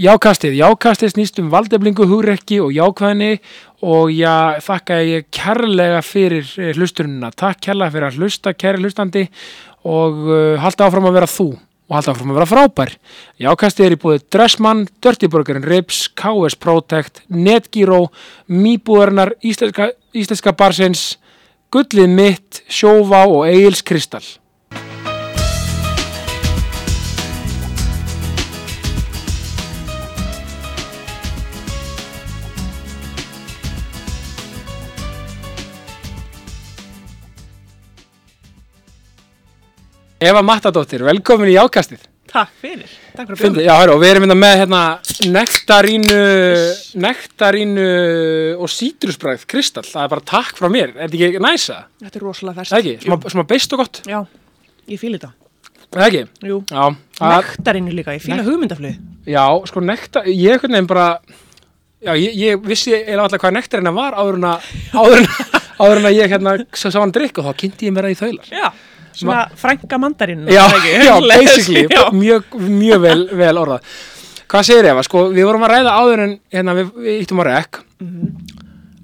Jákastið, jákastið snýst um valdeflingu, hugrekki og jákvæðinni og já, þakka ég kærlega fyrir eh, hlustunina. Takk kærlega fyrir að hlusta, kæri hlustandi og uh, halda áfram að vera þú og halda áfram að vera frábær. Jákastið er í búið Dressmann, Dirtyburgerinn Rips, KS Protect, Netgyro, Mýbúðarnar, Íslenska, Íslenska Barsins, Gullið mitt, Sjóvá og Egil's Kristall. Eva Mattadóttir, velkomin í Jákastið. Takk fyrir, takk fyrir að bjóða. já, hörru, og við erum hérna með hérna nektarínu, nektarínu og sítrusbræð, kristall, það er bara takk frá mér, er þetta ekki næsa? Þetta er rosalega ferst. Það ekki, smá, smá beist og gott, Já, ég fíl þetta. það ekki? Jú. Nektarinnu líka, ég fíla hugmyndaflið. já, sko nektar, ég veginn bara, já, ég, ég vissi eða alltaf hvað nektarina var áður en að, áður en, áður en að ég hérna sá hann drikk og þá kynnti ég mér það í þaular. Já, svona frænka mandarinn. Já, já, basically, Já. mjög, mjög vel, vel orðað. Hvað segir Eva? Sko, við vorum að ræða áður en hérna, við, við íttum á rekk.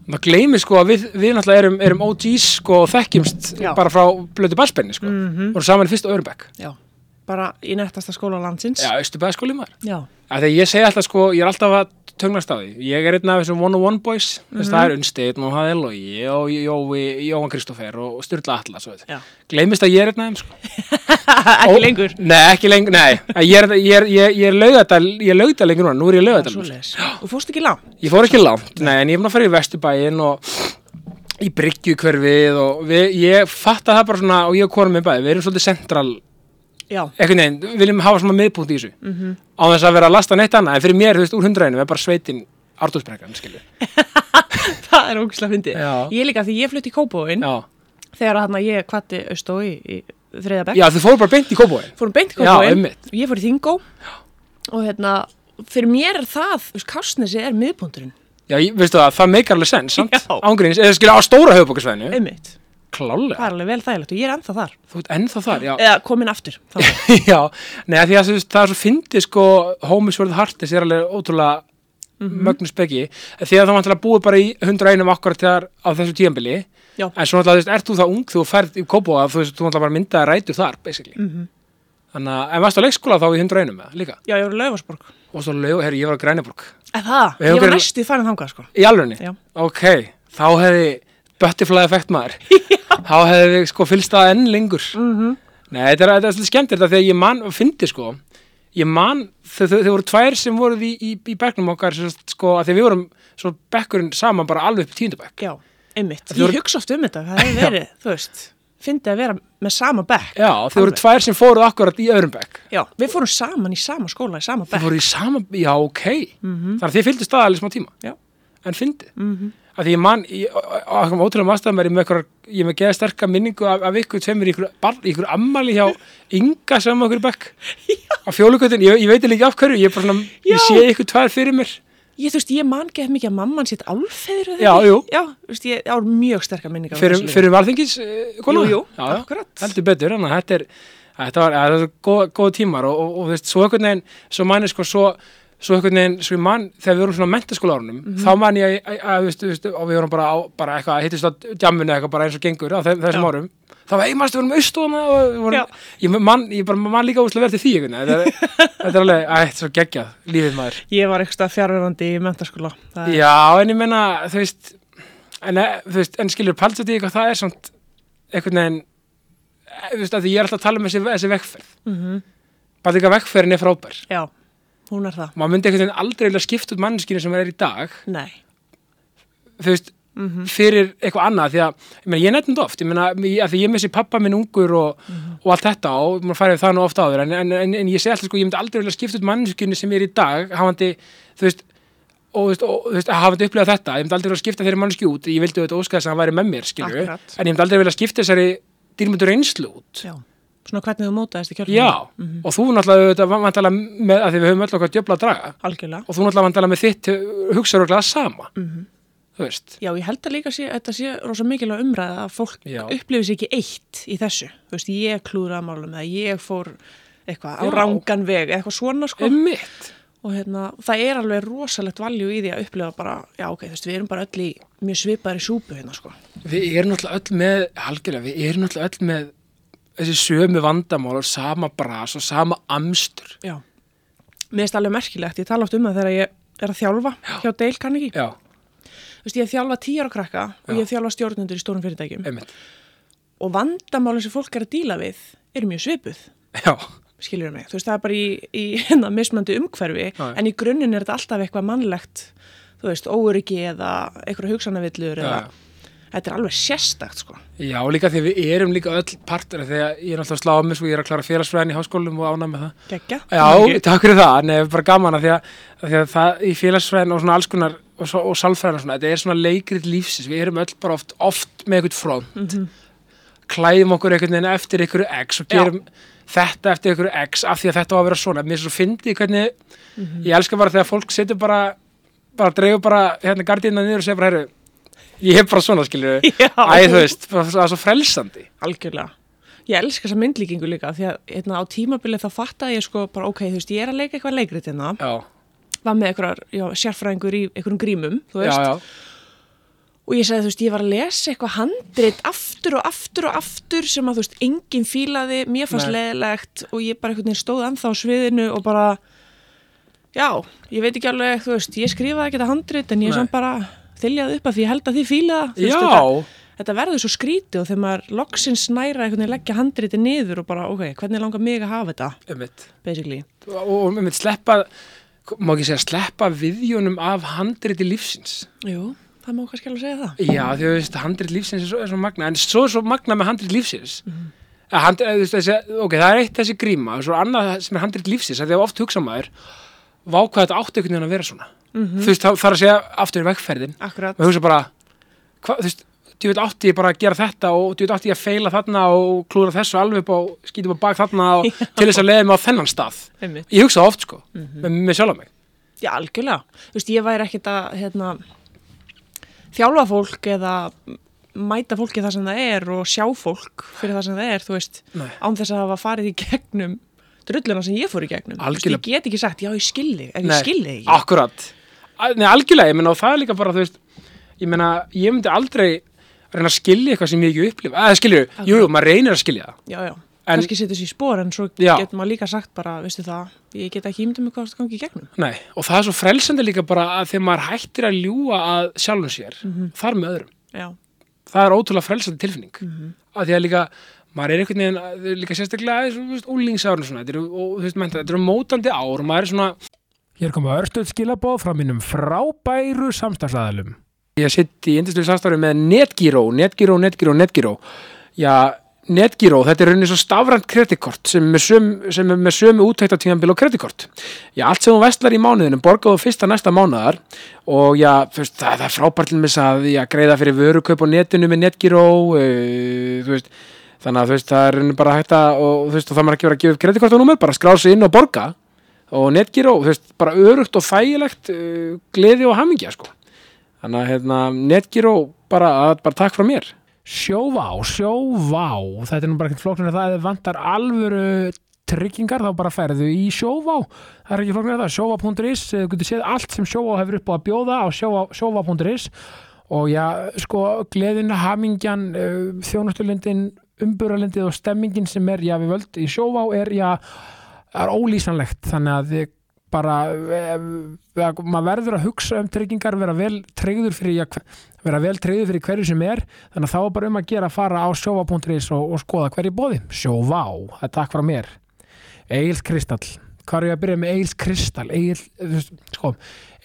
Það gleymið sko að við, við náttúrulega erum, erum OGs sko og þekkjumst Já. bara frá blötu basspenni sko. Mm Vorum saman í fyrst og öðrum bekk. Já, bara í nettasta skóla landsins. Já, austu beðskóli maður. Já. Þegar ég segi alltaf sko, ég er alltaf að tögnast á því. Ég er einn af þessum one-on-one boys. Mm -hmm. Það er Unnsteinn og það er Logi og Jói, Jóhann Kristoffer og Sturla Atlas. og þetta. Já. Gleymist að ég er einn af þeim sko. Ekki lengur. Nei, ekki lengur, nei Ég er, ég er, ég, ég er laugadal, ég er laugadal lengur núna, nú er ég laugadal svoleiðis. Þú fórst ekki langt. Ég fór ekki langt, nei, en ég er búin að fara í Vesturbæin og í Bryggjukverfið og við, ég fatta það bara svona og ég og konum minn bæði, við erum svolítið central. Einhvern veginn, við viljum hafa svona miðpunkt í þessu mm. -hmm. á þess að vera að lasta neitt annað en fyrir mér, þú veist, úr hundrainu er bara sveitin Ártúrsbrekkan, skilju Það er ógislega fyndið. Ég líka því ég flutti í Kópóin Já, þegar hann að ég kvatti austói í þriða bekk. Já þú fór bara beint í kópóin Fórum beint í Já, Kópóin. einmitt. Ég fór í Þingó. Og hérna, fyrir mér er það, þú veist, Kásnesi er miðpunturinn. Já, ég, veistu það, það meikar alveg sens, samt, Já. ángríns, eða skilja á stóra höfubókarsvæðinu Einmitt. Klálega, Það er alveg vel þægilegt og ég er ennþá þar. þú ert ennþá þar, já Eða komin aftur. Já, neða því að það er svo fyndið sko, Homies World Heartis er alveg ótrúlega mm. -hmm. mögnus byggi því að það vantilega búið bara í 101 akkurat þegar á þessu tíambili Já. en svo náttúrulega, ert þú það ung þú ferð í Kópóa, þú veist, þú náttúrulega bara myndaði rætur þar, basically Mhm. þannig að, en varst á leikskóla þá í 101 með það líka Já, ég var í Laufarsborg. og svo lög, herri, ég var á Græniborg það, ég var næstu farin þangað, sko. í alvegni, Já. ok þá hefði butterfly effekt maður þá hefði við sko fylgst það enn lengur Mhm. Nei, þetta er, þetta er svolítið skemmt þetta þegar ég man, fyndi sko ég man, þau, þau, þau voru tvær sem voruð í, í, í bekknum okkar sko, því við vorum svo bekkurinn saman bara alveg upp í tíundabekk Já, einmitt. Ég voru- hugsa oft um þetta, það hefur verið, þú veist, fyndið að vera með sama bekk. Já, þau voru tvær sem fóruð akkurat í öðrum bekk Já, við fórum saman í sama skóla, í sama Þau bekk. voru í sama, já, ok Þannig að þið fylgdu staðalið smá tíma Já. En fyndið mm -hmm. Að ég man, ég, á eitthvað ótrúlega maðurstæðum er ég með er með geða sterka minningu af, af ykkur tveimur í ykkur, ammali hjá Inga sem okkur bekk. Á fjólugutin, ég, ég veit ekki af hverju ég, er svona, ég sé ykkur tvær fyrir mér. Ég, þú veist, ég man ekki mikið að mamman sitt álfeður Já, jú. Já, þú veist, ég á mjög sterkar minningar. fyrir, fyrir valþingis konu Jú, jú, já, akkurat. heldur betur, þannig að þetta er þetta var, þetta var góð, góð tímar og, og, og þú veist, svo einhvern veginn, svo manni sko svo, svo einhvern veginn, svo ég man þegar við vorum svona mentaskóla árunum, Mhm. þá man ég að, þú veist, þú veist, og við vorum bara, á, bara eitthvað, hittist á djamminu eitthvað bara eins og gengur á þeim, þessum Já. árum þá var einmast við vorum austóna og vorum, ég man, ég bara man líka úslega verið til því einhvern veginn, þetta er, þetta er alveg, ætt, svo geggjað, lífið maður Ég var eitthvað fjárverandi í mentaskóla. Er- Já, en ég menna, þú veist en, eh, þú veist, en skilur eitthvað það er samt einhvern veginn veist, að að hún er það. maður myndi einhvern veginn aldrei skipta út mannskinu sem er í dag. Nei. þú veist, fyrir eitthvað annað því að, ég meina, ég nefnum þetta oft. Ég meina, að því ég missi pappa minn ungur og, og allt þetta og maður færið það nú oft áður. En, en, en, en ég segi alltaf sko, ég myndi aldrei skipta út mannskinu sem er í dag hafandi, þú veist og þú veist, veist, hafandi upplegað þetta. Ég myndi aldrei vilja skipta þeirri mannski út. Ég vildi auðvitað óska þess að hann væri með mér, skilju en ég myndi aldrei vilja skipta þessari dýrmyndur reynslu út. Já. Svona hvernig þú mótaðist í kjörnum. Já, og þú náttúrulega vantalega með, að því við höfum öll okkar djöfla að draga Algjörlega. og þú náttúrulega vantalega með þitt hugsaður sama þú veist Já, ég held að líka sé, þetta sé rosa mikilvæg umræða að fólk sér ekki eitt í þessu. Þú veist, ég klúðraði málum eða ég fór eitthvað á Já. rángan veg, eitthvað svona sko. Einmitt. og hérna, það er alveg rosalegt valjú í því að upplifa bara, já ok, þú veist, við erum bara öll í mjög svipaðri súpu hérna, sko. Við erum náttúrulega öll með, halgilega, við erum náttúrulega öll með þessi sömu vandamál og sama bras og sama amstur. Já. Mér finnst alveg merkilegt, ég tala oft um það þegar ég er að þjálfa hjá Dale Carnegie. Já, Þú veist, ég hef þjálfað tíjar á krakka og Já. ég hef þjálfað stjórnundur í stórum fyrirtækjum einmitt. og vandamálinn sem fólk er að díla við eru mjög svipuð, Já, skilur mig. Þú veist, það er bara í, í hérna, mismandi umhverfi, Já. en í grunninn er þetta alltaf eitthvað mannlegt, þú veist, óöryggi eða eitthvað hugsanavillur já, eða, já. Þetta er alveg sérstakt, sko. Já, líka því við erum líka öll partur þegar ég er náttúrulega að slá á mig svo ég er að klára félagsfræðin í háskólum og ánæg með það. Gekkja. Já, takk fyrir það, nei, bara gaman að því að, að, því að það í félagsfræðin og svona alls konar og, svo- og sálfræðin og svona, þetta er svona leikrit lífsins, við erum öll bara oft, oft með eitthvað front, klæðum okkur einhvern veginn eftir einhverju X og Já. gerum þetta eftir einhverju X af því að þetta á að vera svona, mér er svo fyndið hvernig, ég elska bara þegar fólk setur bara, bara dreifur bara hérna gardina niður og segir bara, herru, ég hef bara svona, skilur Já. Æ, þú veist, það er svo frelsandi. Algjörlega. Ég elska þessa myndlíkingu líka því að hérna, á tímabilið þá fattaði ég sko bara ok, þú veist, ég er að leika eitthvað leikrit hérna, var með eitthvað sérfræðingur í einhverjum grímum, já, já, og ég sagði, þú veist, ég var að lesa eitthvað handrit aftur og aftur og aftur sem að, þú veist, enginn fílaði, mér fannst leðilegt og ég bara einhvern veginn stóð ennþá á sviðinu og bara, já, ég veit ekki alveg, þú veist, ég skrifaði ekki þetta handrit en ég er samt bara þyljaði upp að því ég held að þið fíla það, þetta, verður svo skrítið og þegar maður loksins næra einhvern veginn leggja handriti niður og bara, ok, hvernig langar mig að hafa þetta, basically. og, einmitt sleppa má ekki segja sleppa viðjónum af handriti lífsins? Jú, það má kannski alveg segja það. já því að veist handrit lífsins er svo, er svo magna en svo er svo magna með handrit lífsins. Mm hand, þú veist, þessi, ok, það er eitt þessi gríma og svo annað sem er handrit lífsins að því að oft hugsa maður vá hvað þetta átti einhvern veginn að vera svona þú veist það þarf að segja aftur í vegferðin Akkurat. maður hugsa bara hva, þú veist þú veit átti ég bara að gera þetta og þú veit átti ég að feila þarna og klúra þessu alveg upp og skýta upp á bak þarna og til þess að leiða mig á þennan stað Einmitt. ég hugsa oft sko með, með sjálf mig Já, algjörlega. Þú veist, ég væri ekkit að, hérna, þjálfa fólk eða mæta fólki það sem það er og sjá fólk fyrir það sem það er, þú veist, Nei. án þess að hafa farið í gegnum drulluna sem ég fór í gegnum. Algjörlega. veist, ég get ekki sagt, já, ég skilði, ef ég skilði ekki. akkurat Nei, algjörlega, ég meina og það er líka bara þú veist, ég meina, ég myndi aldrei reyna að skilja eitthvað sem ég ekki upplifa eða skilju, jú, jú, maður reynir að skilja það Já, já. En- Kannski setur sér í spór en svo Já. getur maður líka sagt bara, veistu það, ég get ekki ímyndum mig hvað það gangi í gegnum. Nei, og það er svo frelsandi líka bara að þegar maður hættir að ljúga að sjálfum sér þar með öðrum, Já, það er ótrúlega frelsandi tilfinning að því að líka maður er einhvern veginn, er líka sérstaklega úlingsárun og svona, þetta eru, og, þú veist, þetta eru mótandi ár og maður er svona Hér koma örstuð skilabóð frá mínum frábæru samstagsæðalum. Ég sitt í indislu samstarfi með Netgyro, Netgyro, Netgyro, Netgyro. Já, Netgyro, þetta er rauninni svo stafrænt kreditkort sem er með sömu, úttæktatíðanbíl og kreditkort. Já, allt sem þú vestlar í mánuðinu borgaðu fyrsta næsta mánuðar og já, veist, það, það er frábært til að greiða fyrir vörukaup á netinu með Netgyro, uh, þú veist, þannig að þú veist, það er bara hægt að, og þú veist, og það maður ekki verið að gefa upp kreditkortunúmer, bara skrá sig inn og borga og Netgyro, þú veist, bara örugt og þægilegt uh, gleði og hamingja, sko. Þannig að, hérna, Netgyro, bara, að- bara takk frá mér. Sjóvá, sjóvá, þetta er nú bara ekkert flóknir að það vantar alvöru tryggingar, þá bara ferðu í sjóvá. Það er ekki flóknir að það, sjóvá.is, þú getur séð allt sem sjóvá hefur upp á að bjóða á sjóvá- sjóvá.is og já, sko, gleðin, hamingjan, uh, þjónustulindin, umburalindið og stemmingin sem er, já, við völd í sjóvá er, já, er ólýsanlegt. Þannig að þið bara eh, eh, maður verður að hugsa um tryggingar vera vel treyður fyrir ja, vera vel treyður fyrir hverju sem er. Þannig að þá er bara um að gera að fara á sjóva.is og, og skoða hverju bóði sjóvá, það er takk frá mér. Egil Kristall. Hvað er ég að byrja með Egil Kristall? Egil, veist, sko,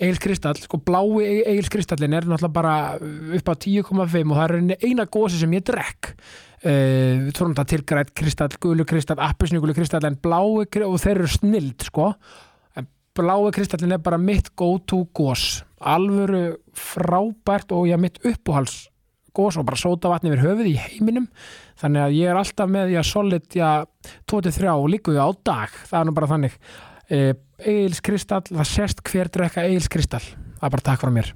Egil Kristall sko, blái Egil Kristallin er náttúrulega bara upp á 10,5 og það er eina gósi sem ég drekk uh, við tórum þetta til grætt kristall, gulu kristall, appisnugulu kristall en blái kri- og þeir eru snild sko. En blái kristallin er bara mitt go to gós alvöru frábært og já mitt uppáhals gós og bara sóta vatni yfir höfuð í heiminum. Þannig að ég er alltaf með já solid já 23 og líku á dag. Það er nú bara þannig. Uh, Egils kristall, það sést hver drekka Egils kristall, það er bara takk frá mér.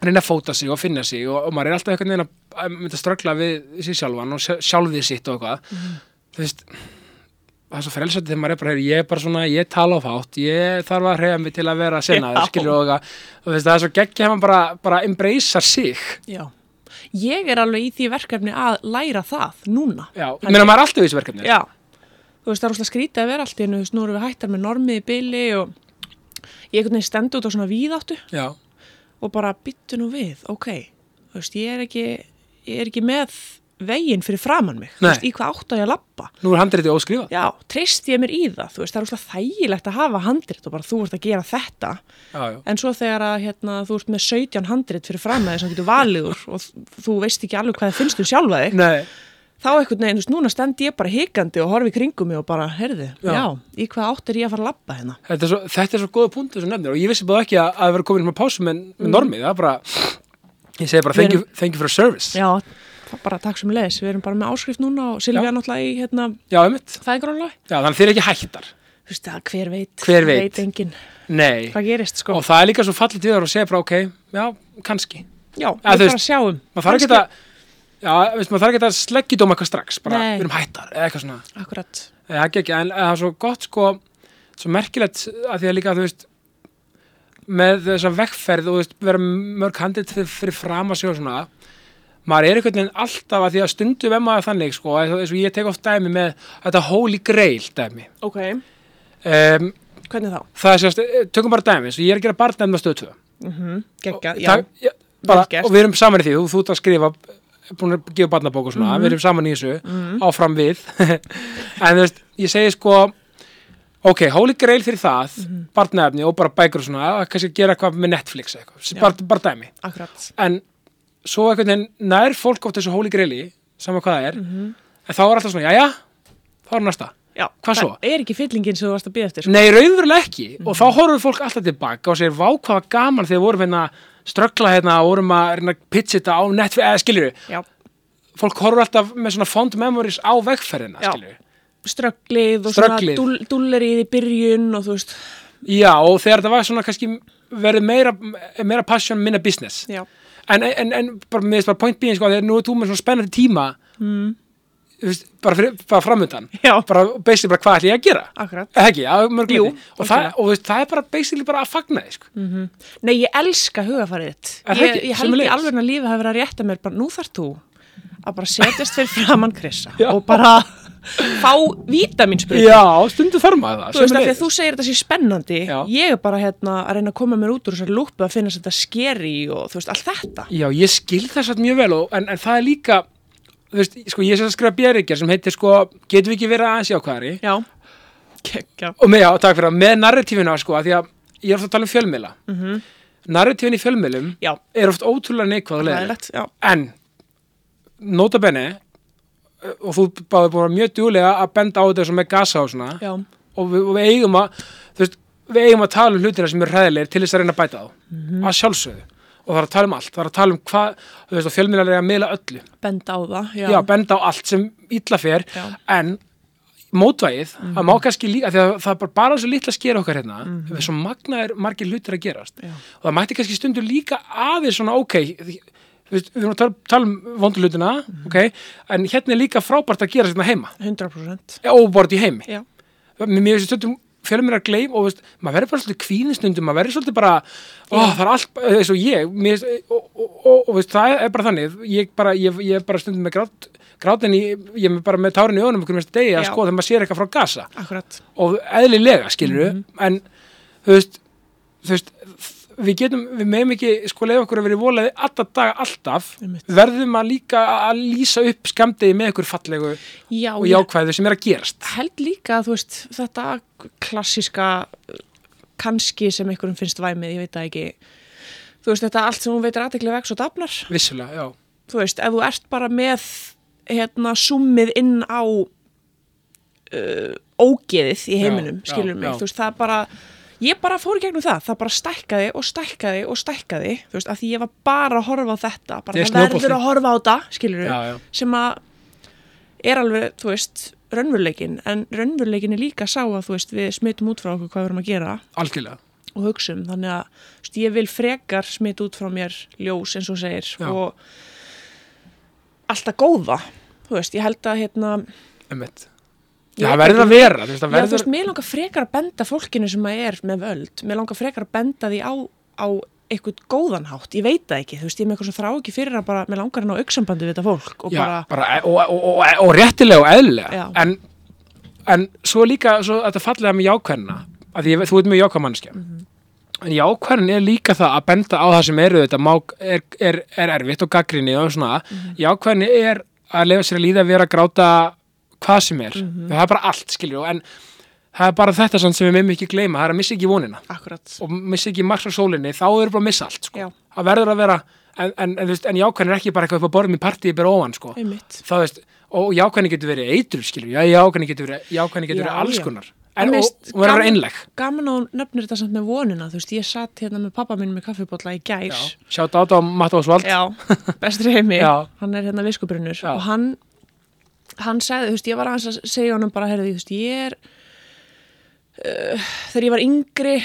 Reyna að fóta sig og finna sig og, og maður er alltaf einhvern veginn að- að mynda ströggla við sér sjálfan og sjálfið sitt og eitthvað þú veist það er svo frelsandi þegar maður er bara, "Heyrðu, ég er bara svona, ég tala á fátt, ég þarf að reyða mig til að vera sennaður, skilur og, að- og veist, það er svo geggja hefur bara, bara embracear sig. Já. Ég er alveg í því verkefni að læra það núna. Já, ég meina maður er alltaf í þessu verkefni. Já. Þú veist, það er úrslega skrítið að vera allt í hennu, þú veist, nú erum við hættar með normið í byli og ég einhvern veginn stend út á svona víðáttu Já, og bara byttu nú við, ok, þú veist, ég er ekki, ég er ekki með veginn fyrir framann mig, þú veist, í hvað átt á ég að lappa. nú er handritið óskrifað. Já, treyst ég mér í það, þú veist, það er úrslega þægilegt að hafa handrit og bara þú ert að gera þetta, Já, já. en svo þegar að hérna, þú ert með 17 handrit fyrir framann þig sem getur valið úr og þú veist ekki alveg hvað það finnst um sjálfa þig, Nei, þá einhvern veginn, þú veist, núna stend ég bara hikandi og horfi kringum mig og bara, heyrðu, Já. já, í hvað átt er ég að fara að lappa hérna? þetta er svo, þetta er svo góða punkt þessu nefnir og ég vissi bara ekki að, að vera komin með pásu með, með normið, það er bara, ég segi bara thank you, thank you for service. Já, það bara takk sem leðis, við erum bara með áskrift núna og Silvía Já. náttúrulega í hérna, Já, einmitt. fæðgrónlega. Já, þannig að er ekki hættar. Þú veist, það, hver veit, Hver veit. enginn Nei. hvað gerist, sko. Og það er líka svo fallið við og segja bara, ok, já, kannski. Já, þú við bara sjáum. maður þarf ekki að að sleggjidóma eitthvað strax bara, Nei. við erum hættar, eða eitthvað svona Akkurat. eða ekki ekki, en það er svo gott sko svo merkilegt að því að líka þú veist með þessa vekkferð og vera mörg handið fyrir, fram að og svona maður er einhvern veginn alltaf að því að stundum er maður þannig sko, eins og eins og ég tek oft dæmi með þetta holy grail dæmi Ok, um, hvernig þá? það er sérst, tökum bara dæmi, svo ég er að gera barnefna stöð 2 Mm Gekka, Og já. já, bara, og við erum saman í því, þú, þú ert að skrifa búin að gefa barnabók og svona, Mhm. við erum saman í þessu áfram við en þú veist, ég segi sko ok, holy grail fyrir það Mhm. barnaefni og bara bækur og svona að kannski gera eitthvað með Netflix eitthvað, Já. bara, bara dæmi Akkurat. en svo einhvern veginn nær fólk oft þessu holy graili, sama hvað það er Mhm. en þá er alltaf svona, jæja þá er næsta, Já. Hvað svo? Það er ekki fyllingin sem þú varst að býða eftir, sko. nei, raunverulega ekki og Mhm. þá horfur fólk alltaf tilbaka og segir, vá hvað var gaman þegar við vorum hérna ströggla hérna og vorum að að pitcha þetta á Netflix, eða skilur Já. fólk horfur alltaf með svona fond memories á vegferðina, Já. skilur Strögglið og Strögglið. svona dúll, dúllerið í byrjun og þú veist. Já, og þegar þetta var svona kannski verið meira, meira passion, minna business Já. en, en, en bara með bara point being, sko, þegar nú er þú með svona spennandi tíma Mm. veist, bara, fyrir, bara framöndan Já. bara basically bara hvað ætlum ég að gera Akkurat. ekki, að mörg Jú, og, það, og veist, það er bara basically bara að fagna því sko. Nei, ég elska hugafarið þitt. Það Ég, ég held í alveg að lífið hafi verið að rétta mér bara, nú þarf þú að bara setjast fyrir framann Krissa Já. og bara fá vítaminsprutu. Já, stundu þarf maður það Þú veist, að þú segir þetta sé spennandi, Já. ég er bara hérna að reyna að koma mér út úr þessar lúpu að finna þetta skeri og þú veist, allt þetta. Já, ég skil þess að mjög vel og, en, en það er líka þú veist, sko, ég er að skrifa björikjar sem heitir sko, getum við ekki verið aðeins jákvæðari Já. Kekja. og með, já, takk fyrir það, með narratífina sko, að því að ég er ofta að tala um fjölmiðla mm Mhm. -hmm. narratífin í fjölmiðlum Já, er oft ótrúlega neikvæð og leiðilegt ræðilegt, já. en nota bene og þú báði búin mjög djúlega að benda á þetta sem með gasa og svona. Og við, og við eigum að veist, við eigum að tala um hlutina sem eru hræðilegir til þess að reyna að bæta þá Mhm. að sjálfsögðu. Og það er að tala um allt, það er að tala um hvað þú veist, og fjölmiðlar er að miðla öllu. Benda á það, já. já, benda á allt sem illa fer. Já. en mótvægið, það má kannski líka því að það er bara, bara svo litla að skera okkar hérna við svo magnaðir margir hlutir að gerast. Já. og það mætti kannski stundur líka aðeins svona ok við erum að tala, um vondu hlutina ok, en hérna er líka frábært að gera þetta heima, 100%. óbort í heimi. Já. mér finnst stundum fjölum mér að gleym og veist, maður verður bara svolítið kvíðin stundum maður verður svolítið bara, ó, það er allt eins og ég, mér, og, og, og, og veist, það er bara þannig, ég, bara, ég, ég er bara stundum með grát, grátin í, ég er bara með tárin í öðunum okkur mest degi að sko þegar maður sér eitthvað frá gasa Akkurat. og eðlilega skilur en þú veist, þú veist við getum, við meðum ekki sko leiða okkur að vera í volaði alltaf daga alltaf verðum að líka að lýsa upp skamdegi með ykkur fallegu Já, og jákvæðu sem er að gerast held líka að þú veist, þetta klassíska kannski sem einhverjum finnst væmið, ég veit það ekki. Þú veist, þetta allt sem hún veitir aðtekli vex og dafnar. vissulega, já Þú veist, ef þú ert bara með hérna summið inn á uh, ógeðið í heiminum, Já, skilur já, mig. Þú veist, það bara, ég bara fór í gegnum það, það bara stækkaði og stækkaði og stækkaði, þú veist, að því ég var bara að horfa á þetta, bara það verður að horfa á þetta, skilur já. sem að er alveg, þú veist, raunveruleikin, en raunveruleikin er líka sá að, þú veist, við smitum út frá okkur hvað við erum að gera algjörlega og hugsum, þannig að, þú veist, ég vil frekar smita út frá mér ljós eins og þú segir Já. og alltaf góða, þú veist, ég held að, hérna, Einmitt. Það veit verður að vera þú veist, það verður, mér langar frekar að benda fólkinu sem að er með völd, mér langar frekar að benda því á, á eitthvað góðan hátt, ég veit það ekki, þú veist, ég er með eitthvað svo þrá ekki fyrir að bara, mér langar að ná auksambandi við þetta fólk og já, bara, bara, og, og, og, og, og réttilega og eðlilega en, en svo líka svo þetta fallega með jákvæðina að ég, þú ert mjög jákvæð mannskja Mhm. en jákvæðin er líka það að benda á það sem eru þetta má, er, er, er erfitt og gaggrinni og svona, Mhm. jákvæðin er að lefa sér að líða að vera að gráta hvað sem er, Mhm. það er bara allt skilur en það er bara þetta sem við meðum ekki gleyma, það er að missa ekki vonina. Akkurat, og missa ekki margs á sólinni, þá eru bara að missa allt sko. það verður að vera en, en, en, en jákvæðin er ekki bara eitthvað upp á borðum í partíi bara óvan sko. það veist, og jákvæðin getur verið eitur skilur, já, jákvæðin getur verið, jákvæðin getur Já, verið alls konar. En og, og verður að vera einleg Gaman á nöfnir þetta samt með vonina, þú veist, ég satt hérna með pappa minn með kaffibólla í já, sjátt át á Matt Osvald bestri heimi, hann er hérna viskubrunnur og hann, hann sagði, þú veist, ég var aðeins að segja honum bara, heyrðu, þú veist, ég er, uh, þegar ég var yngri,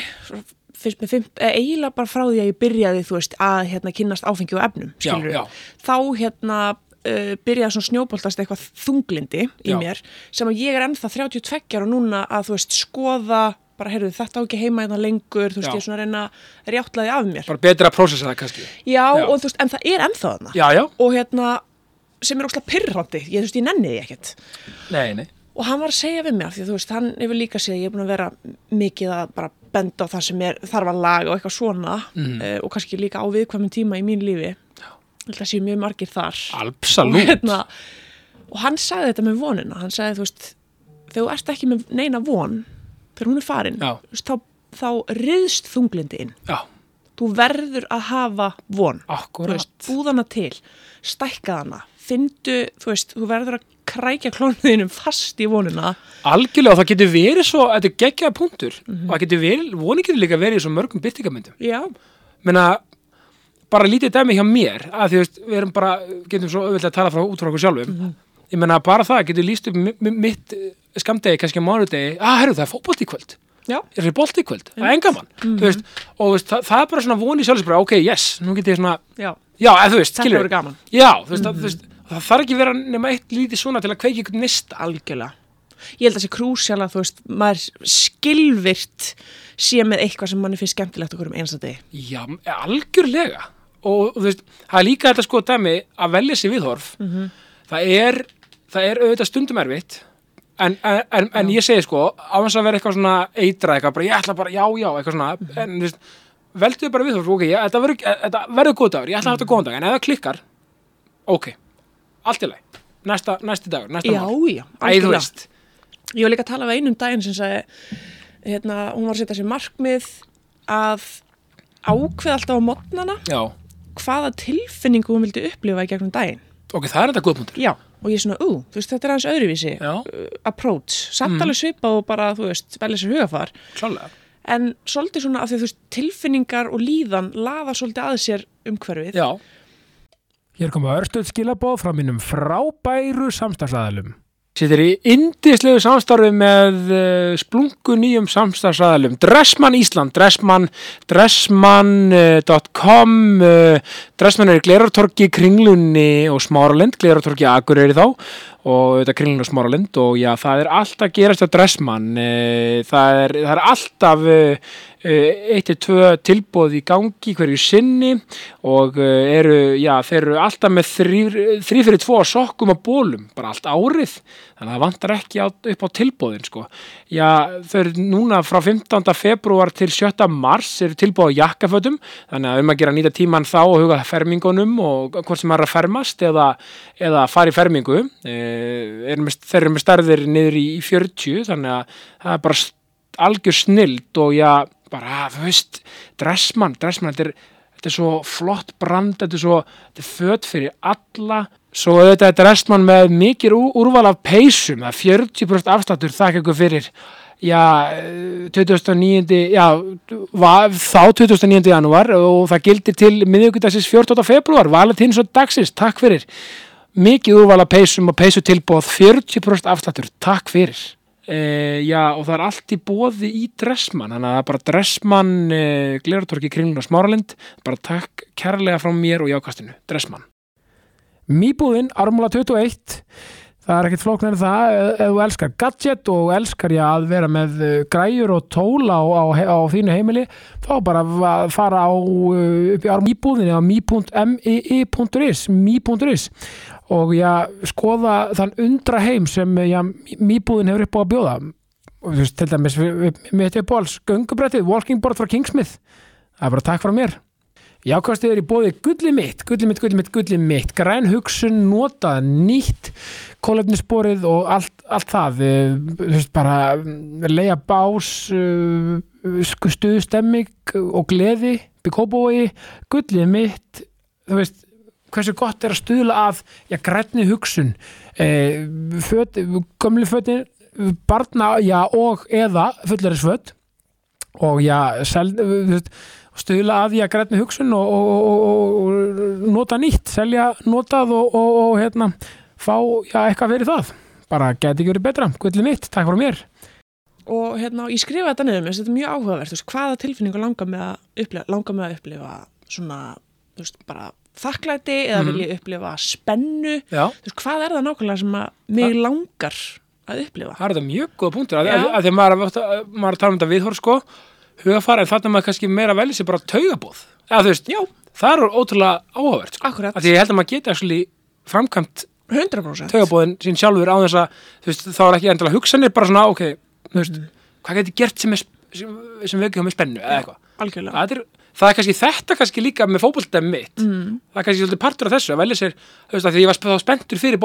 fyrst með fimm, eh, eiginlega bara frá því að ég byrjaði, þú veist, að hérna kynnast áfengi og efnum, Já, skilur já. þá hérna uh, byrjaði svona snjóboltast eitthvað þunglindi í Já. mér, sem að ég er ennþá 32 ára núna að, þú veist, skoða bara, heyrðu, þetta á ekki heima hérna lengur, þú veist, Já. ég er svona að reyna að rjáttlaði af mér. bara betra að prósessa það kannski Já, Já. og þú veist, en það er ennþá þarna já, já, og hérna sem er óslega pyrrandi, ég þú veist, ég nenni því ekkert. Nei, nei. Og hann var að segja við mér, því þú veist, hann hefur líka séð, ég er búin að vera mikið að bara benda á það sem er þarf að laga og eitthvað svona Mhm. uh, og kannski líka á viðkvæmum tíma í mín lífi. Að séu mjög margir þar. Og, absolutt, hérna, og hann sagði þetta með vonina, hann sagði, þú veist þegar þú ert ekki með neina von þegar hún er farin, þú veist, þá, þá riðst þunglindi inn. Já, þú verður að hafa von. Þú akkurat. veist, búðana til, stækka hana findu, þú veist, þú verður að krækja klónuðinum fast í vonuna algjörlega það getur verið svo, þetta er geggjaða punktur. Mhm. og það getur verið, voni getur líka verið í svo mörgum byrtingamöndum já, menna, bara lítið dæmi hjá mér að því veist, við erum bara, getum svo auðvitað að tala frá út frá okkur sjálfum. Mhm. ég menna bara það getur líst upp mi- mi- mitt eh, skamdegi, kannski mánudegi. Að herru það er fótbolt í kvöld. Já, er það bolt í kvöld, það er engamann mm veist, og það, það er bara svona voni sjálfs bara, ok, yes, nú get ég svona já. Já, þú veist, þetta verður gaman, já, þú veist, mm þú veist, það þarf ekki vera nema eitt lítið svona til að kveiki ykkur nista algjörlega. Ég held að það sé krúsjál að þú veist maður skilvirt sé með eitthvað sem manni finnst skemmtilegt okkur um einasta degi. Já, algjörlega. Og, og þú veist, það er líka þetta sko dæmi að velja sér viðhorf. Það er, það er auðvitað stundum erfitt. En, en, en, en ég segi sko á þess að vera eitthvað svona eitra eitthvað, bara ég ætla bara, já, já, eitthvað svona. En þú veist, velduðu bara viðhorf ok, ég, þetta verður góð dagur, ég ætla að hafa þetta góðan dag. En ef það klikkar, ok allt í lagi, næsta, næsti dagur næsta já, mál, já, algjörlega. veist. Ég var líka að tala við einum daginn sem sagði hérna, hún var að setja sér markmið að ákveða alltaf á modnana já, hvaða tilfinningu hún vildi upplifa í gegnum daginn. Ok, það er þetta góð punktur Já, og ég er svona, ú, þú veist, þetta er aðeins öðruvísi Já. uh, approach, samt alveg svipað og bara, þú veist, velja sér hugafar klálega en svolítið svona af því að þú veist, tilfinningar og líðan laða svolítið að sér umhverfið. Já. Hér koma örstuð skilabóð frá mínum frábæru samstagsæðalum. Sittir í indislegu samstarfi með uh, splungu nýjum samstagsæðalum. Dressmann Ísland, Dressmann, dressmann.com, uh, Dressmann er í Glerartorki, Kringlunni og Smáralind, Glerartorki Akureyri þá og þetta Kringlun og Smáralind og já, það er alltaf gerast á Dressmann. Uh, það, er, það er alltaf uh, eitt til tvö tilbóð í gangi hverju sinni og eru, já, þeir eru alltaf með þrý, fyrir tvo sokkum og bólum, bara allt árið þannig að það vantar ekki á, upp á tilbóðin sko. Já, þau eru núna frá 15. februar til 7. mars eru tilbóð á jakkafötum þannig að um að gera nýta tíman þá og huga fermingunum og hvort sem er að fermast eða, eða fara í fermingu eh, er með, þeir eru með stærðir niður í 40 þannig að það er bara algjör snild og já, bara, þú veist, dressmann, dressmann, þetta er, þetta er svo flott brand, þetta er svo, þetta er föt fyrir alla, svo auðvitað er dressmann með mikið úr, úrval af peysum, það er 40% afstættur, þakka ykkur fyrir, já, eh, 29. já, va- þá 29. janúar og það gildir til miðvíkudagsins 14. februar, valetins og dagsins, takk fyrir, mikið úrval af peysum og peysutilbóð, 40% afstættur, takk fyrir. Uh, já og það er allt í bóði í Dressmann, þannig að bara Dressmann uh, Glerartorki Kringlun og Smáralind bara takk kærlega frá mér og jákastinu Dressmann Mýbúðin, Ármúla 21 það er ekkert flóknar en það ef þú elskar gadget og elskar ég að vera með uh, græjur og tól á, á, á þínu heimili þá bara fara á uh, árum íbúðinni á mi.mi.is mi.is og já, skoða þann undra heim sem já, mýbúðin hefur upp á að bjóða. Og til dæmis mitt upp á alls göngubrættið, walking board frá Kingsmith. Það er bara takk frá mér Jákvæmstuð er í bóði gulli mitt, gulli mitt, gulli mitt, gulli mitt, græn hugsun, notað, nýtt, kólefnisborið og allt, allt það, eh, þú veist bara mm, leia bás, uh, stuðstemming og gleði, byggkópói, gulli mitt, þú veist, hversu gott er að stuðla að, já, grænni hugsun, eh, föt, gömli fötin, barna, já, og eða fullarisföt og já, sel, þú veist, stuðla að því að grænni hugsun og, og, og, og, nota nýtt, selja notað og, og, og hérna, fá já, eitthvað fyrir það. Bara geti ekki verið betra, gullið mitt, takk fyrir mér. og hérna, ég skrifa þetta niður mér, þetta er mjög áhugavert, veist, hvaða tilfinningu langar með að upplifa, langar með að upplifa svona, þú veist, bara þakklæti eða Mhm. vil ég upplifa spennu, Já, þú veist, hvað er það nákvæmlega sem að mig langar að upplifa? það er þetta mjög góða punktur, að því að maður, maður að tala um þetta viðhór sko, hugafara, en þarna er maður kannski meira að velja sér bara taugabóð. Eða þú veist, Já, það er ótrúlega áhugavert, sko. akkurat, Að því ég held að maður geti actually framkvæmt 100%. taugabóðin sín sjálfur á þess að þú veist, þá er ekki endilega hugsanir bara svona, ok, þú veist, Mm. hvað geti gert sem, er, sem, sem vekja með spennu eða eitthvað. Algjörlega. Það er, það er kannski þetta kannski líka með fótboltæmi mitt. Mm. Það er kannski svolítið partur af þessu að velja sér, þú veist, að því ég var þá spenntur fyrir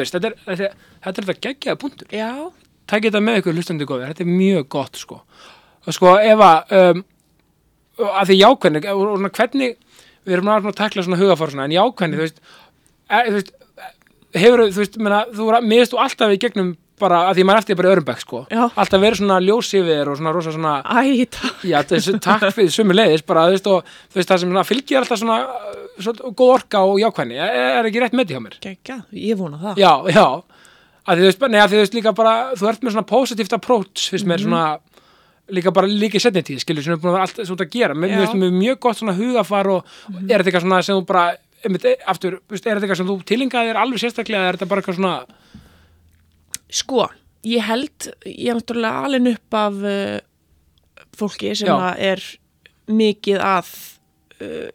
veist, þetta er þetta, er- þetta, er geggjaða punktur. Já, Tækið þetta með ykkur hlustandi góðir, þetta er mjög gott, sko. Og sko, ef að, um, að því og og svona hvernig, við erum náttúrulega að takla svona hugafár en jákvæðni, þú veist, e, þú veist, hefur, þú veist, menna, þú miðist þú alltaf í gegnum bara, að því maður eftir bara í örumbæk, sko. Já. Alltaf verið svona ljós yfir þér og svona rosa svona, æ, takk. Já, þessu, takk fyrir sömu leiðis bara, þú veist, og þú veist, það sem svona, fylgir alltaf svona, uh, svona góð orka og jákvæðni er, er ekki rétt með því hjá mér Gekka, ég vona það. Já, já, að því þú veist, nei, að því þú veist líka bara, þú ert með svona positíft approach, finnst Mhm. mér svona líka bara líka í setni tíð, skilur, sem er búin að vera allt svo að gera, mér finnst mér mjög gott svona hugafar og er þetta eitthvað svona sem þú bara, einmitt, e- aftur, veist, er þetta eitthvað sem þú tilingaði þér alveg sérstaklega, eða er þetta bara eitthvað svona Sko, ég held, ég er náttúrulega alveg upp af uh, fólki sem er mikið að uh,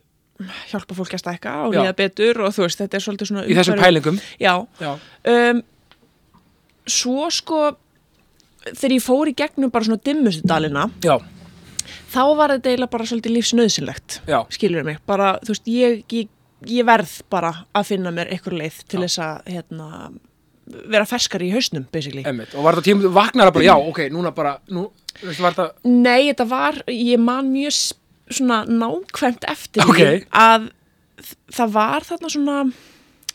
hjálpa fólki að stækka og líða betur og þú veist, þetta er svolítið svona í þessum pælingum. Já, Já, um, svo sko þegar ég fór í gegnum bara svona dimmustudalina já, þá var þetta eiginlega bara svolítið lífsnöðsynlegt já, skilur mig, bara þú veist ég, ég, ég verð bara að finna mér eitthvað leið til þess að hérna, vera ferskari í hausnum og var þetta tíma, vaknar bara, já, ok, núna bara nú, veistu, þetta Nei, þetta var, ég man mjög svona nákvæmt eftir Ok. því að það var þarna svona,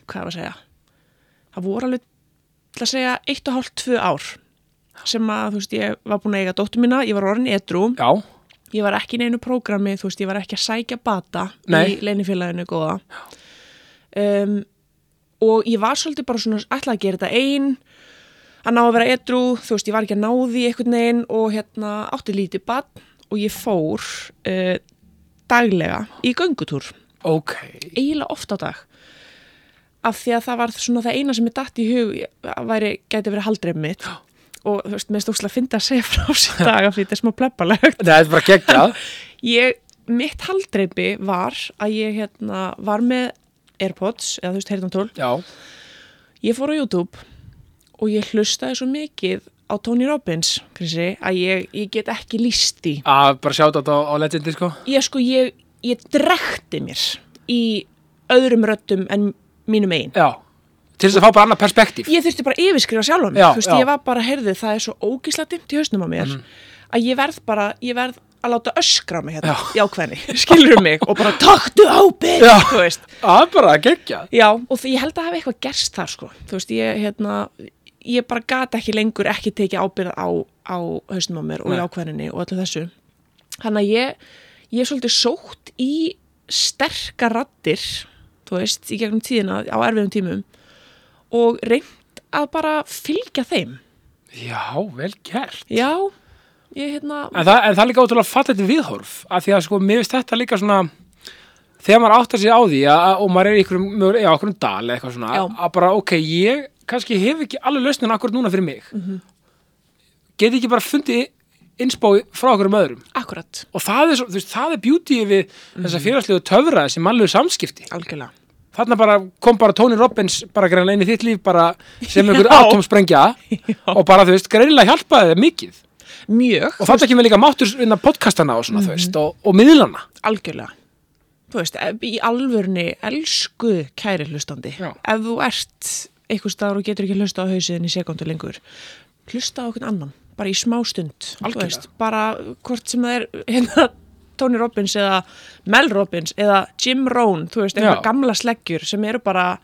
hvað er að segja, það voru alveg, til að segja, eitt og hálft, tvö ár sem að, þú veist, ég var búin að eiga dóttur mína, ég var orðin edru, já, ég var ekki í neinu prógrami, þú veist, ég var ekki að sækja bata Nei. í leinifélaginu góða. Um, og ég var svolítið bara svona, ætlaði að gera þetta ein, að ná að vera edru, þú veist, ég var ekki að ná því einhvern veginn og hérna átti lítið badn og ég fór uh, daglega í göngutúr, ok. Eiginlega oft á dag. Af því að það var svona það eina sem ég datt í hug að væri, gæti verið haldreif mitt og þú veist, mér stókslega að finna að segja frá sér dag af því þetta er smá pleppalegt Nei, þetta er bara geggjað. Ég, mitt haldreipi var að ég hérna var með Airpods, eða þú veist, heyrðantól Já, ég fór á YouTube og ég hlustaði svo mikið á Tony Robbins, Chrissi, að ég, ég get ekki líst í að bara sjáta þetta á, á legendi, sko. Ég sko, ég, ég drekti mér í öðrum röddum en mínum einn Já, til þess að fá bara annað perspektíf. Ég þurfti bara að yfirskrifa sjálf mig. Já, þú veist, já. ég var bara, heyrðu, það er svo ógísla dimmt í hausnum á mér að ég verð bara, ég verð að láta öskra mig hérna, Já. jákvæðni, skilur mig? Og bara taktu ábyrg, Já. þú veist. Er bara geggjað. Já, og ég held að hafa eitthvað gerst þar sko, þú veist, ég hérna ég bara gata ekki lengur ekki tekið ábyrð á, á hausnum á mér og Nei. jákvæðinni og öllu þessu. Þannig að ég, ég er svolítið sótt í sterkar rattir þú veist, í gegnum tíðina á erfiðum tímum og reynd að bara fylgja þeim. Já, vel gert. Já, ég hérna En það, en það er líka ótrúlega fallið viðhorf að því að sko, mér finnst þetta líka svona þegar maður áttar sig á því að, og maður er í einhverjum dal eða eitthvað svona, Já. að bara, ok, ég kannski hef ekki alveg lausnin akkurat núna fyrir mig. Mhm. geti ekki bara fundið innspói frá okkur um öðrum. Akkurat, og það er, svo, þú veist, það er beauty við Mhm. þessa félagslegu töfra þessi mannlegu samskipti. Algjörlega þarna bara kom bara Tony Robbins bara greinlega inn í þitt líf bara sem einhver Já. atomsprengja og bara þú veist greinilega hjálpaði þið mikið mjög, og þetta kemur líka máttur innan podcastana og svona Mhm. þú veist og, og miðlana algjörlega þú veist, í alvörni elsku kæri hlustandi Já. ef þú ert einhver staðar og getur ekki hlusta á hausiðin í sekundu lengur hlusta á okkur annan, bara í smá stund veist, bara hvort sem það er hérna Tony Robbins eða Mel Robbins eða Jim Rohn, þú veist, eitthvað gamla sleggjur sem eru bara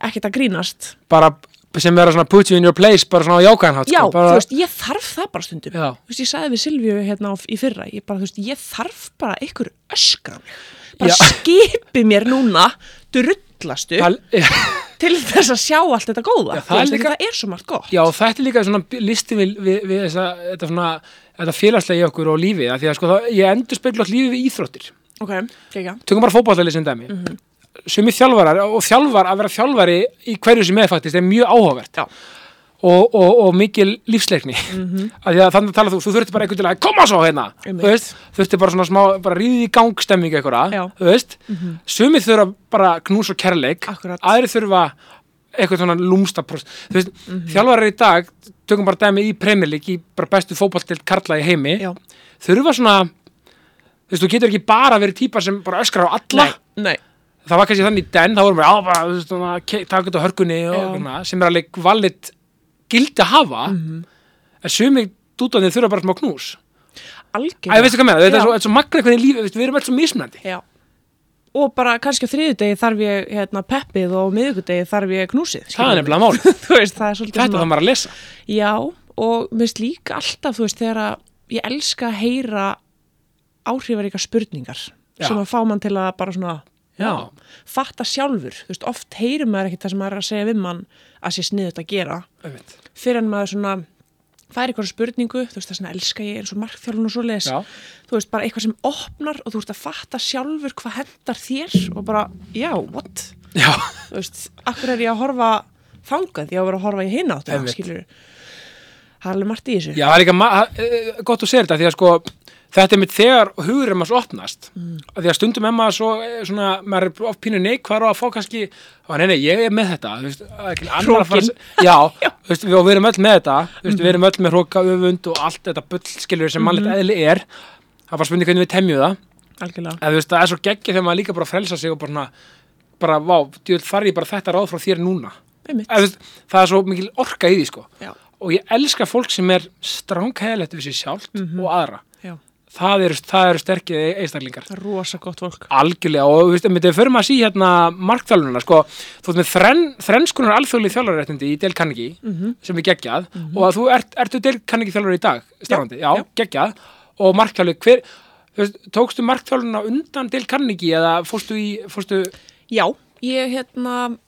ekkert að grínast bara sem vera svona put you in your place bara svona á jákvæðan hátt Já, sko, bara, þú veist, ég þarf það bara stundum Já. Þú veist, ég sagði við Silvíu hérna á- í fyrra ég bara, þú veist, ég þarf bara einhver öskra á mig. bara Já. skipi mér núna drullastu það, til þess að sjá allt þetta góða Já, það er líka- það er svo margt gott já þetta er líka svona listi við, við, við þessa, þetta svona þetta félagslega í okkur og lífið því að sko það, ég endur spekla lífið við íþróttir Ok, ekki tökum bara fótballtæli sem dæmi mm. -hmm. sumi þjálfarar og þjálfar að vera þjálfari í hverju sem er faktist er mjög áhugavert Já. Og, og, og mikil lífsleikni. Mm -hmm. að því að þannig tala þú, þú þurfti bara einhvern til að koma svo hérna. Einmitt. þú veist, þurfti bara svona smá bara ríðið í gang stemming eitthvað þú veist, sumi þurfa bara knús og kærleik, Akkúrat. aðri þurfa eitthvað svona lúmsta þú veist, Mhm. þjálfarar í dag tökum bara dæmi í Premier League í bara bestu fótballtild karla í heimi Já, þurfa svona þú veist, þú getur ekki bara verið típar sem bara öskrar á alla. Nei, nei. Það var kannski þannig í den, þá vorum við á bara, þú veist, taka þetta hörkunni og svona, sem er alveg valit gildi að hafa Mhm. en sumi dútanir þurfa bara smá knús. Algjörlega. Þetta er svo, svo magna hvernig lífi, við erum alls svo mismunandi. Já. Og bara kannski á þriðudegi þarf ég hérna, peppið og á miðvikudegi þarf ég knúsið það er nefnilega mál, veist, það er þetta þarf maður að lesa. Já, og mér finnst líka alltaf, þú veist, þegar að ég elska að heyra áhrifaríka spurningar Já. sem að fá mann til að bara svona Já. fatta sjálfur, þú veist, oft heyrir maður ekkert það sem maður er að segja við mann að sé sniðut að gera, Einmitt. fyrir en maður svona fær eitthvað spurningu, þú veist, það svona elska ég eins og markþjálfun og svo leis Já. þú veist, bara eitthvað sem opnar og þú veist að fatta sjálfur hvað hendar þér og bara, já, what? Já, þú veist, akkur er ég að horfa þangað, ég á að vera að horfa í hina áttu skilur það er alveg margt í þessu Já, það er líka er gott að segja þetta því að sko þetta er mitt þegar hugur er maður svo opnast. Mm. því að stundum er maður svo eh, svona, maður er oft pínu neikvar og að fá kannski ó, nei, nei, ég er með þetta. Veist, að fara að Já, veist, við, og við erum öll með þetta. Veist, við erum öll með hróka öfund og allt þetta bull skilur sem mannlegt eðli er. Það bara spurning hvernig við temjum það. Veist, það er svo geggja þegar maður líka bara frelsa sig og bara svona, bara, vá, þarf ég bara þetta ráð frá þér núna. Veist, það er svo mikil orka í því sko. Og ég elska fólk sem er stránkæðilegt við sér sjálft Mhm. og aðra það eru, eru sterkið einstaklingar það er rosa gott fólk algjörlega og þú veist, við förum að sí hérna markþjálfununa, sko, þú veist með þrenn, þrennskunar alþjóðlið þjálfararéttindi í Dale Carnegie Mhm. sem er geggjað og að þú ert, ertu Dale Carnegie þjálfari í dag starfandi, já, já. geggjað og markþjálfið, hver, þú veist, tókstu markþjálfununa undan Dale Carnegie eða fórstu í, fórstu, Já, ég hérna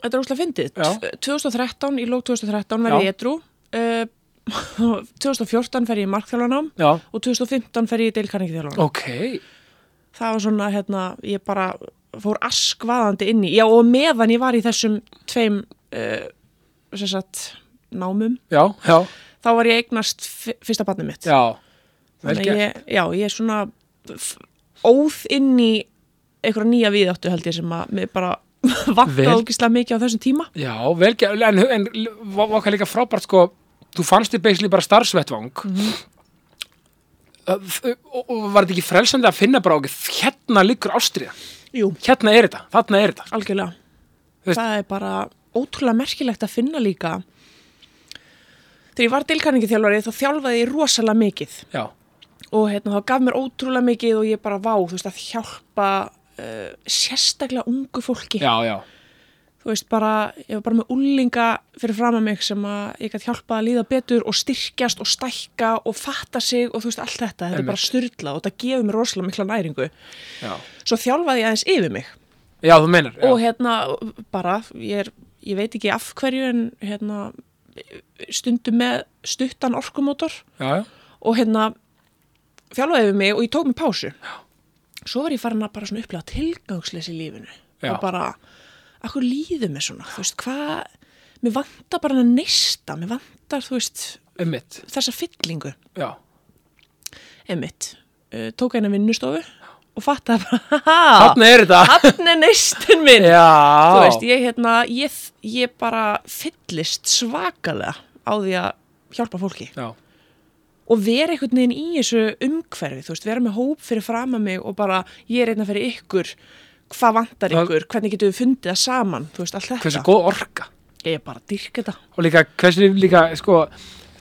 þetta er óslega fyndið Já. 2013, í lók 2013 verði Já. ég edru uh, 2014 fer ég í markþjálfanám já, og 2015 fer ég í deilkanningi þjálfanám ok. Það var svona, hérna, ég bara fór askvaðandi inn í já, og meðan ég var í þessum tveim uh, sem sagt námum, já, já, þá var ég eignast fyrsta barnið mitt. Þannig ég, ég er svona óð inn í einhverja nýja viðáttu held ég sem að mér bara vanta Vel. ógislega mikið á þessum tíma. Já, vel gert. En, en var var líka frábært, sko þú fannst þér basically bara starfsvettvang. Mhm. og, og var þetta ekki frelsandi að finna bara okkur, hérna liggur ástriða Jú, hérna er þetta, þarna er þetta. Algjörlega. Það er bara ótrúlega merkilegt að finna líka. Þegar ég var dilkanningi þjálfari þá þjálfaði ég rosalega mikið. Já, og hérna, þá gaf mér ótrúlega mikið og ég bara vá, þú veist, að hjálpa uh, sérstaklega ungu fólki. Já, já, þú veist, bara, ég var bara með úlinga fyrir fram að mig sem að ég gæti hjálpa að líða betur og styrkjast og stækka og fatta sig og þú veist, allt þetta. Þetta er Einmitt. bara styrla og þetta gefur mér rosalega mikla næringu. Já. Svo þjálfaði ég aðeins yfir mig. Já, þú meinar, og hérna bara, ég, er, ég veit ekki af hverju en hérna stundum með stuttan orkumótor. Já, og hérna þjálfaði yfir mig og ég tók mig pásu. Já. svo var ég farin að bara upplega tilgangsleis í lífinu. Og bara, akkur líður mér svona? Þú veist, hvað mér vantar bara að neista, mér vantar, þú veist, Einmitt, þessa fyllingu, já, einmitt. Uh, tók eina vinnustofu og fattaði bara, haha, þarna er þetta. Hann er neistin minn. Já, Þú veist, ég, hérna, ég, ég bara fyllist svakalega á því að hjálpa fólki. Já, og vera einhvern veginn í þessu umhverfi, þú veist, vera með hóp fyrir fram að mig og bara, ég er einna fyrir ykkur, hvað vantar Það- ykkur, hvernig getum við fundið það saman, þú veist, allt þetta. hversu góð orka? Ég er bara að dyrka þetta. og líka hversu líka sko,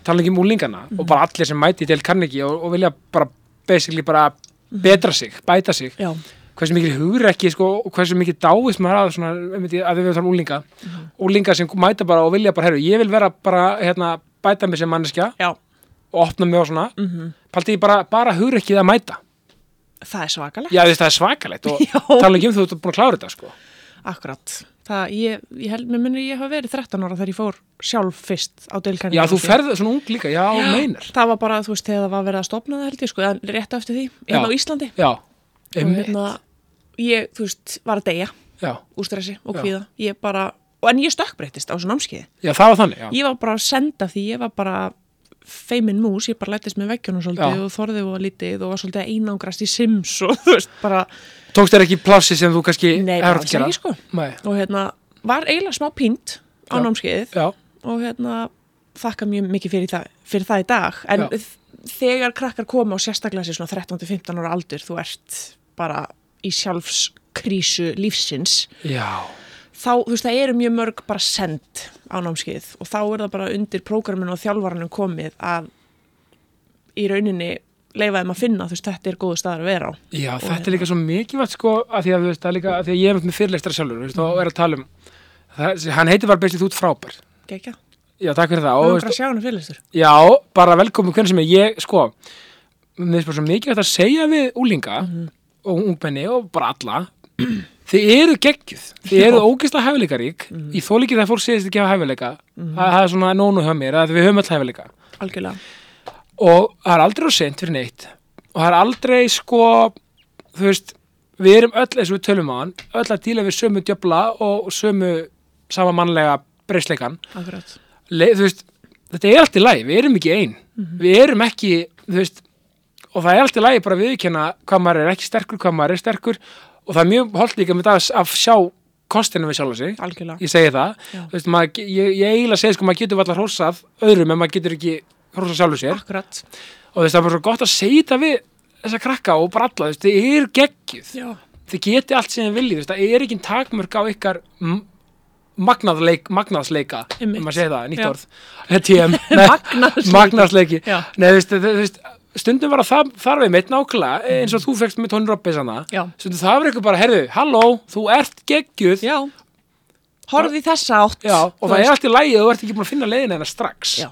tala ekki um úlingana og bara allir sem mæti til kanniki og, og vilja bara basically bara betra sig, bæta sig. Já, hversu mikið hugur ekki sko, og hversu mikið dáist maður að svona, að við tala um úlinga úlinga sem mæta bara og vilja bara, herru, ég vil vera bara, hérna, bæta mig sem manneskja já, og opna mig og svona. Mm Mhm. -hmm. paldi ég bara, bara hugur ekki að mæta það er svakalegt. já, það er svakalegt og tala ekki um þú ert búin að klára þetta, sko Akkurat. Það, ég, ég held, mér minni ég hafa verið 13 ára þegar ég fór sjálf fyrst á deilkenningu. já, þú ferð svona ung líka, já, já. meinar Það var bara, þú veist, þegar það var verið að stopna það held ég, sko, eða rétt eftir því, hérna Já. á Íslandi. já, einmitt, hérna, ég, þú veist, var að deyja já, úr stressi og Já. kvíða. Ég bara, og en ég stökkbreytist á þessu námskeiði. já, það var þannig, já Ég var bara að senda því, ég var bara feimin mús, ég bara lættist með veggjónum svolítið Já. og þorði og lítið og var svolítið að einangrast í sims og þú veist, bara, tókst þér ekki plássi sem þú kannski nei, bara alls ekki, sko. Nei, Og hérna, var eiginlega smá pínt á Já. námskeiðið já, og hérna þakka mjög mikið fyrir það, fyrir það í dag en Já. þegar krakkar koma og sérstaklega sér svona 13-15 ára aldur þú ert bara í sjálfskrísu lífsins já þá, þú veist, það eru mjög mörg bara send á námskeið og þá er það bara undir prógraminu og þjálfaranum komið að í rauninni leifa þeim að finna, þú veist, þetta er góðu staðar að vera á. Já, Og þetta er líka svo mikilvægt sko að því að, þú veist, það er líka, að því að ég er með fyrirleistra sjálfur, þú veist, og er að tala um það, hann heitir bara bestið þú ert frábær. Gekja, Já, takk fyrir það. Þú veist, að sjá hana fyrirlistur Já, bara velkomin hvernig sem ég, sko mér finnst bara svo mikilvægt að segja við úlinga og ungmenni og bara alla þið eru geggjuð. Þið eru ógeðslega hæfileikarík. Ég þól ekki það fólk segist ekki hafa hæfileika. Það, það er svona nónu hjá mér að við höfum öll hæfileika. Algjörlega, og það er aldrei á sent fyrir neitt. Og það er aldrei sko þú veist, við erum öll eins og við tölum á hann, öll að díla við sömu djöfla og sömu sama mannlega breysleikan, þetta er allt í lagi, við erum ekki ein. Við erum ekki, þú veist og það er allt í lagi bara að viðurkenna hvað maður er ekki sterkur, hvað maður er sterkur og það er mjög holdt líka með það að sjá kostinu við sjálf sig. Algjörlega, ég segi það, veist, maður, ég, ég eiginlega segi sko, maður getur allar hrósað öðrum en maður getur ekki hrósað sjálfur sér. Akkurat. Og veist, það er bara svo gott að segja þetta við þessa krakka og bara alla, veist, þið er geggjuð. Já, þið geti allt sem þið viljið, það er ekki takmörk á ykkar magnaðleik, magnaðsleika, um að segja það, nýtt Já. orð. TM, nei, Magnaðsleiki. magnaðsleiki. Nei, þú veist, þú veist stundum var að það þarf við meitt nákvæmlega eins og þú fegst með Robbins hana. Já. stundum það var eitthvað bara, herðu, halló þú ert geggjuð. Já. Horfði í þessa átt Já, og það er allt í lagi og þú ert ekki búin að finna leiðina hennar strax. Já.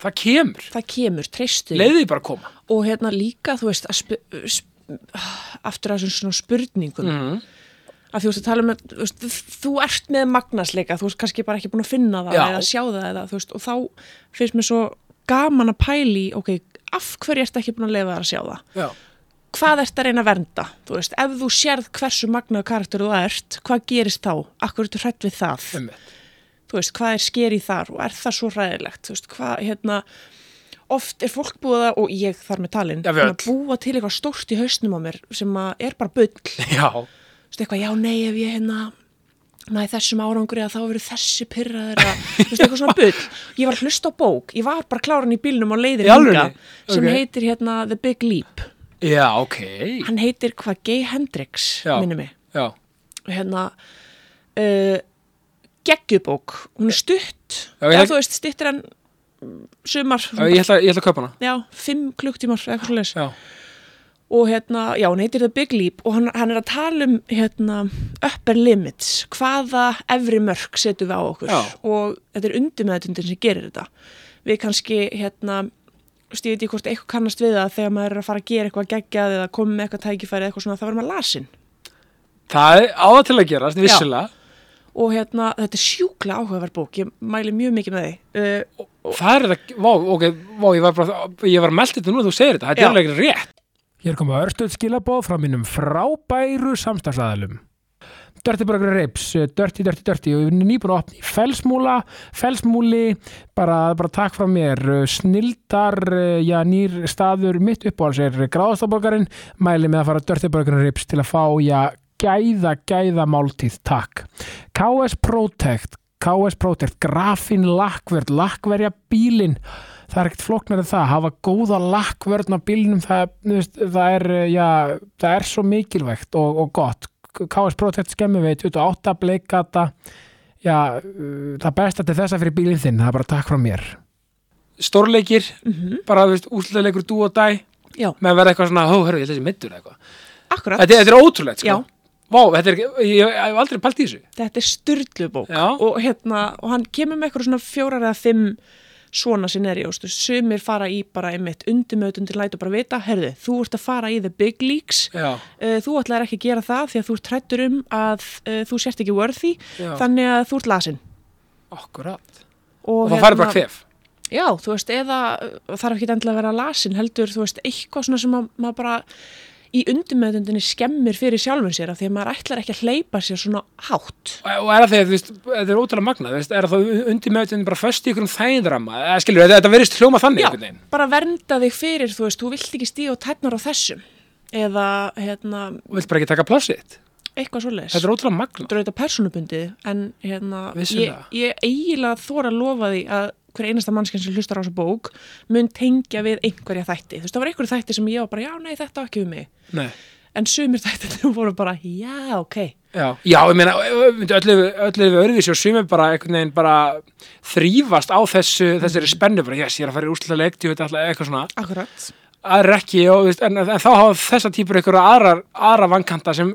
það kemur, það kemur, leiðið bara að koma. Og hérna líka, þú veist, aftur að svona spurningum. Mm. að þú veist að tala um þú, veist, þú ert með magnasleika, þú veist kannski bara ekki búin að finna það eða sjá það eða veist og þá finnst mér svo gaman að pæli ok, af hverju ert ekki búin að lefa það að sjá það? Já, hvað ert að reyna að vernda, þú veist ef þú sérð hversu magnaðu karakter þú ert hvað gerist þá, akkur ertu hrætt við það? Einmitt. þú veist, hvað er skeri þar og er það svo ræðilegt, þú veist, hvað hérna oft er fólk búið að, og ég þar með talin, Já, við að búa til eitthvað stórt í hausnum á mér sem að er bara bull. Já, þú veist, eitthvað, já, nei, ef ég hérna næ þessum árangri að þá verður þessi pyrraður að, þú veist, eitthvað svona bull. Ég var að hlusta á bók, ég var bara kláran í bílnum á leiðir alvörunni? sem Ok. heitir hérna The Big Leap. Já, ok. Hann heitir hvað? Gay Hendrix minni mig, Já, hérna uh, geggjubók. Hún er stutt, Já, hef- þú veist, stuttir en sumar, Já, ég ætla, ég ætla að kaupa hana. Já, fimm klukktímar eitthvað svo Já, og hérna, já, hann heitir The Big Leap og hann, hann er að tala um hérna, upper limits, hvaða efri mörk setjum við á okkur. Já. og þetta er undirmeðutundin sem gerir þetta. Við kannski, hérna veit ekki hvort eitthvað kannast við það þegar maður er að fara að gera eitthvað geggjað eða koma með eitthvað tækifæri eða eitthvað svona, þá verður maður lasin það er áða til að gerast, vissulega. Og hérna, þetta er sjúkla áhugaverð bók ég mæli mjög mikið með því. Uh, Það er þetta, ok, ég var var að melda þetta nú að þú segir þetta, þetta er alveg rétt. Hér koma örstuð skilabóð frá mínum frábæru samstagsæðalum. Dirty Burger Ribs, uh, Dirty, Dirty, Dirty. Og við erum nýbúin að opna í Felsmúla Felsmúli, bara, bara takk frá mér, uh, snildar uh, já, nýr staður mitt uppáhalds er gráðastaborgarinn, mæli með að fara Dirty Burger Ribs til að fá já, gæða, gæða máltíð, takk. KS Protect KS Protect, grafin lakkverð, lakkverja bílinn það er ekkert flóknar en það, hafa góða lakkvörn á bílnum, það, þú veist, það er eh, já, það er svo mikilvægt og, og gott, KS Protect skemmi veit, 28 bleikata já, uh, það besta til þessa fyrir bílinn þinn, það er bara takk frá mér. Stórleikir, bara, þú veist, úsleikleikur dú og dæ, Já, með verða eitthvað svona, hó, hörru, ég ætla þessi middur eitthvað. Akkurat. þetta, þetta er ótrúlegt, sko. Já. Vá, þetta er, ég, hef aldrei pælt í þessu. Þetta er styrlubók og, hérna, og hann kemur með eitthvað svona fjórar eða fimm svona scenarios, veist, sumir fara í bara einmitt undimöð undir læt og bara vita, herðu, þú ert að fara í the big leagues. Uh, þú ætlar ekki að gera það því að þú ert trættur um að uh, þú sért ekki worthy Já. þannig að þú ert lasin akkurat. Og, Og það færi bara hvef Já, þú veist, eða uh, þarf ekki endilega að vera lasin heldur, þú veist, eitthvað svona sem að, maður bara í undumöðundinni skemmir fyrir sjálfum sér af því að maður ætlar ekki að hleypa sér svona hátt. og er það þú veist, þetta er ótrúlega magnað, þú veist, er það undir meðutinn bara föst í ykkur um þægindrama, eða skilur, þetta, verist hljóma þannig Já, einhvern veginn. bara vernda þig fyrir, þú veist, þú vilt ekki stíða og tætnar á þessum eða, hérna, og vilt bara ekki taka plássið eitthvað svoleiðis. Þetta er ótrúlega magnað. Þetta er persónubundið, en hérna, ég, ég eiginlega þóra að lofa því að hver einasta mannskinn sem hlustar á þessa bók mun tengja við einhverja þætti. Þú veist, það var einhverja þætti sem ég var bara, já, nei, þetta á ekki um mig. Nei. En sumir þættir voru bara, já, ok. Já, já, ég meina, öllu við öðruvísi og sumir bara einhvern veginn bara þrýfast á þessu, þessari spennu, bara, yes, ég er að fara í úrslega leikti, ég veit alltaf eitthvað svona, Akkurat. aðra ekki, og, þú en, en þá hafa þessa típur einhverja aðra, aðra vankanta sem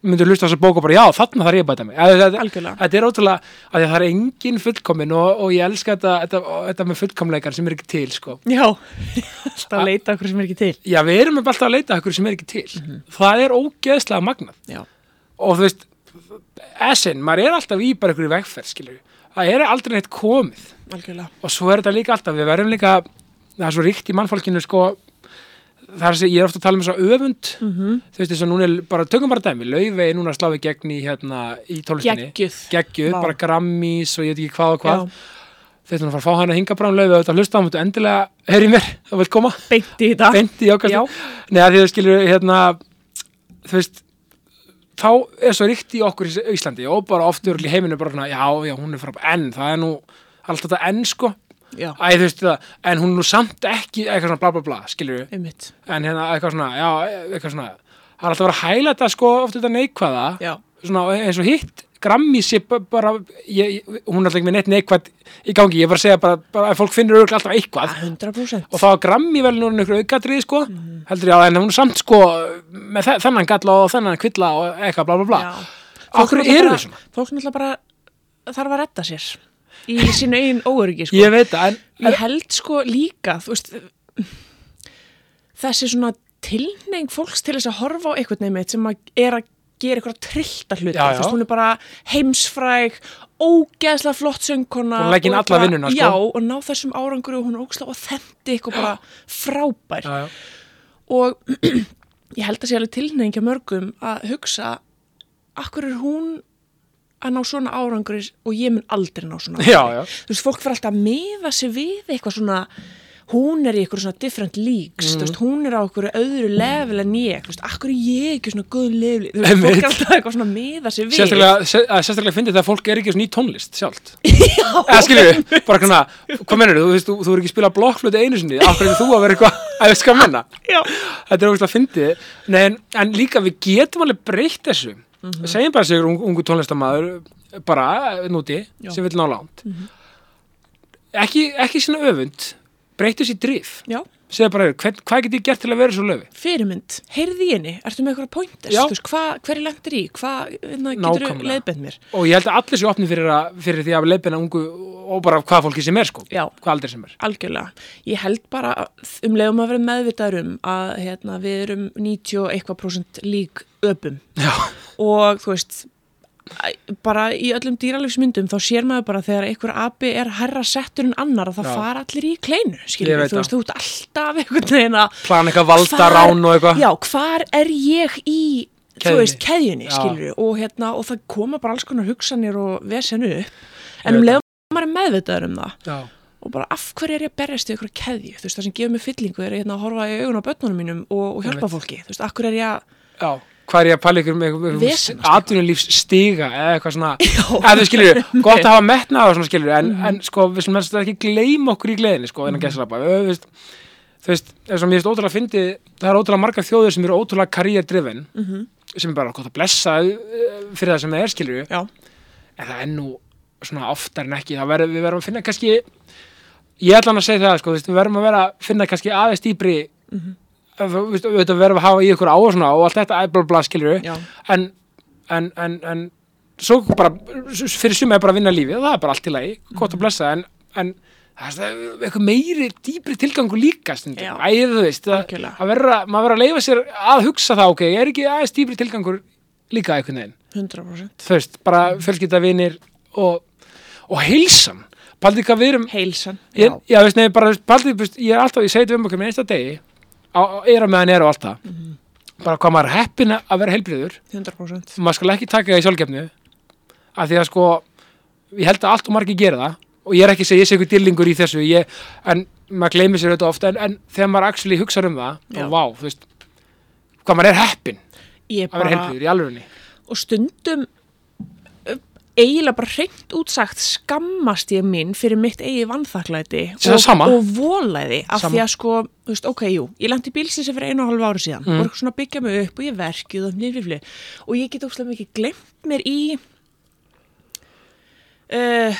myndur hlusta á þessa bók og bara, já, þarna þarf ég að bæta mig. Þetta, er ótrúlega, að að það er engin fullkomin og, og ég elska þetta, þetta, þetta með fullkomleikar sem er ekki til, sko. Já, alltaf að leita okkur sem er ekki til. Já, við erum alltaf að leita að okkur sem er ekki til. Það er ógeðslega magnað. Já. og þú veist essin, maður er alltaf í bara einhverju vegferð skilur það er aldrei neitt komið Algjörlega. og svo er þetta líka alltaf, við verðum líka það er svo ríkt í mannfólkinu sko það er að ég er ofta að tala um þess að öfund. Mm þú veist þess að núna er bara, tökum bara dæmi. Laufey er núna að slá í gegn í hérna í geggjuð, Vá. bara grammís og ég veit ekki hvað og hvað. Þau ætlum að fara að fá hana að hinga bara um laufey og hlusta á mættu endilega, heyri mér, það vil koma. Beint í þetta. beint í. Nei, að því þú skilur hérna þú veist þá er svo ríkt í okkur í Íslandi og bara oft eru í heiminu bara já, já, hún er frábæð en það er nú alltaf þetta enn sko Æ, það, en hún er nú samt ekki eitthvað svona bla bla bla, skilur við einmitt. en hérna eitthvað svona, já, eitthvað svona það er alltaf vera að hæla þetta sko oft þetta neikvæða Já. svona eins og hitt grammi sé ba- bara ég, hún er alltaf ekki með neitt neikvæð í gangi, ég er bara að segja bara, bara að fólk finnur alltaf eitthvað 100%. og þá að grammi vel núna einhverju aukatrið sko, heldur ég að en hún er samt sko með þe- þennan galla og þennan kvilla og eitthvað bla bla bla náttúrulega eru svona? Fólk náttúrulega bara þarf að redda sér í sínu eigin óöryggi, sko. Ég veit það, en Ég held sko líka, veist, þessi svona tilneying fólks til þess að horfa á eitthvað nefnir sem er að gera eitthvað trillta hluti, Já, já. þú veist, hún er bara heimsfræg, ógeðslega flott söngkona. Og alla bara- vinnuna, sko. Já, og ná þessum árangur og hún er ógeðslega authentic og bara frábær. já. Og ég held að sé alveg tilneying hjá mörgum að hugsa, akkur er hún að ná svona árangur og ég mun aldrei ná svona Já, já. þú veist, fólk fyrir alltaf að miða sig við eitthvað svona hún er í eitthvað svona different leagues þú veist, hún er á eitthvað öðru level en ég, þú veist, akkur er ég ekki svona góð level, þú veist, fólk er alltaf eitthvað svona að miða sig við. Sérstaklega, að sérstaklega fyndið þegar fólk er ekki svona í tónlist sjálft. Eða við, bara svona hvað mennur þú, þú þú, er ekki að spila blokkflötu einu sinni af hverju þú að vera eitthvað, að veist hvað menna þetta er fyndið Nei, en, en líka við getum alveg breytt þessu Mhm. segjum bara sigur ungu, ungu tónlistamæður bara núti Já. sem vil ná langt ekki, ekki svona öfund breyttu sér drif Já, segja bara, hvern, hvað get ég gert til að vera svo löfi? Fyrirmynd, heyrði í henni. Ertu með eitthvað pointers, þú hver er lengt í? Hvað getur Nákvæmlega. leiðbend mér? Og ég held að allir sér opni fyrir, að, fyrir því að leifina ungu og bara hvað fólki sem er sko. Já. hvað aldrei sem er. Algjörlega. Ég held bara um leiðum að vera meðvitaður um að hérna, við erum 90 og eitthvað prósent lík öpum. Já. og þú veist bara í öllum dýralífsmyndum þá sér maður bara þegar einhver api er herra settur en annar að það Já. fara allir í kleinu skilur, þú veist, þú ert alltaf einhvern veginn að plan eitthvað valda hvar- rán og eitthvað. Já, hvar er ég í þú veist, keðjunni, skilur og, hérna, og það koma bara alls konar hugsanir og vesenu upp, en um leiðum maður er meðvitaður um það Já, og bara af hverju er ég að berjast í ykkur keðju? Þú veist, það sem gefur mig fyllingu er hérna, að horfa í augun á börnunum mínum og, og hjálpa fólki. Þú veist, af hverju er ég að já hvað er ég að pæla ykkur með atvinnulífs stiga eða eitthvað svona eða þú skilur, gott að hafa metnað og svona skilur en, Mhm. en sko, við sem helst ekki gleyma okkur í gleðinni sko, innan gæsalapa þú veist, þú veist, eins og mér finnst ótrúlega fyndið það er ótrúlega margar þjóðir sem eru ótrúlega karrierdrifin Mhm. sem er bara gott að blessa fyrir það sem það er skilur já, en það er nú svona oftar en ekki það verður, við verðum að finna kannski ég ætla hann að segja það sko, við verðum að vera að finna kannski aðeins dýbri mm. -hmm. Við verðum að hafa í ykkur á og svona og allt þetta æblá blá skilur já, en, en, en, en svo bara fyrir suma er bara að vinna lífið og það er bara allt í lagi, gott að blessa en, en það er eitthvað meiri dýbri tilgangu líka stundum, æðið þú veist að, að vera, maður verður að leifa sér að hugsa það, ok, er ekki aðeins dýbri tilgangur líka einhvern veginn? 100% þú veist, bara fjölskyldavinir og, og heilsan. Paldi hvað við erum heilsan, ég, já, veist, nei, bara, Paldi, ég er alltaf, ég segi þetta um okkur með einsta degi er að meðan er og allt það Mhm. bara hvað maður heppin að vera heilbriður 100% maður skal ekki taka það í sjálfgefnu af því að sko ég held að allt og margir gera það og ég er ekki að segja, ég sé eitthvað dillingur í þessu ég, en maður gleymir sér þetta ofta en, en þegar maður actually hugsa um það Já. þá vá, þú veist hvað maður er heppin ég að vera bara, heilbriður í alvörunni og stundum eiginlega bara hreint útsagt skammast ég mín fyrir mitt eigi vannþaklæti Það er sama. og volæði af Sama. því að sko, þú veist, ok, jú ég lendi bílsins fyrir einu og halvu ári síðan Mm. og svona byggja mig upp og ég verkið og nýrflifli og ég get óslega mikið glemt mér í uh,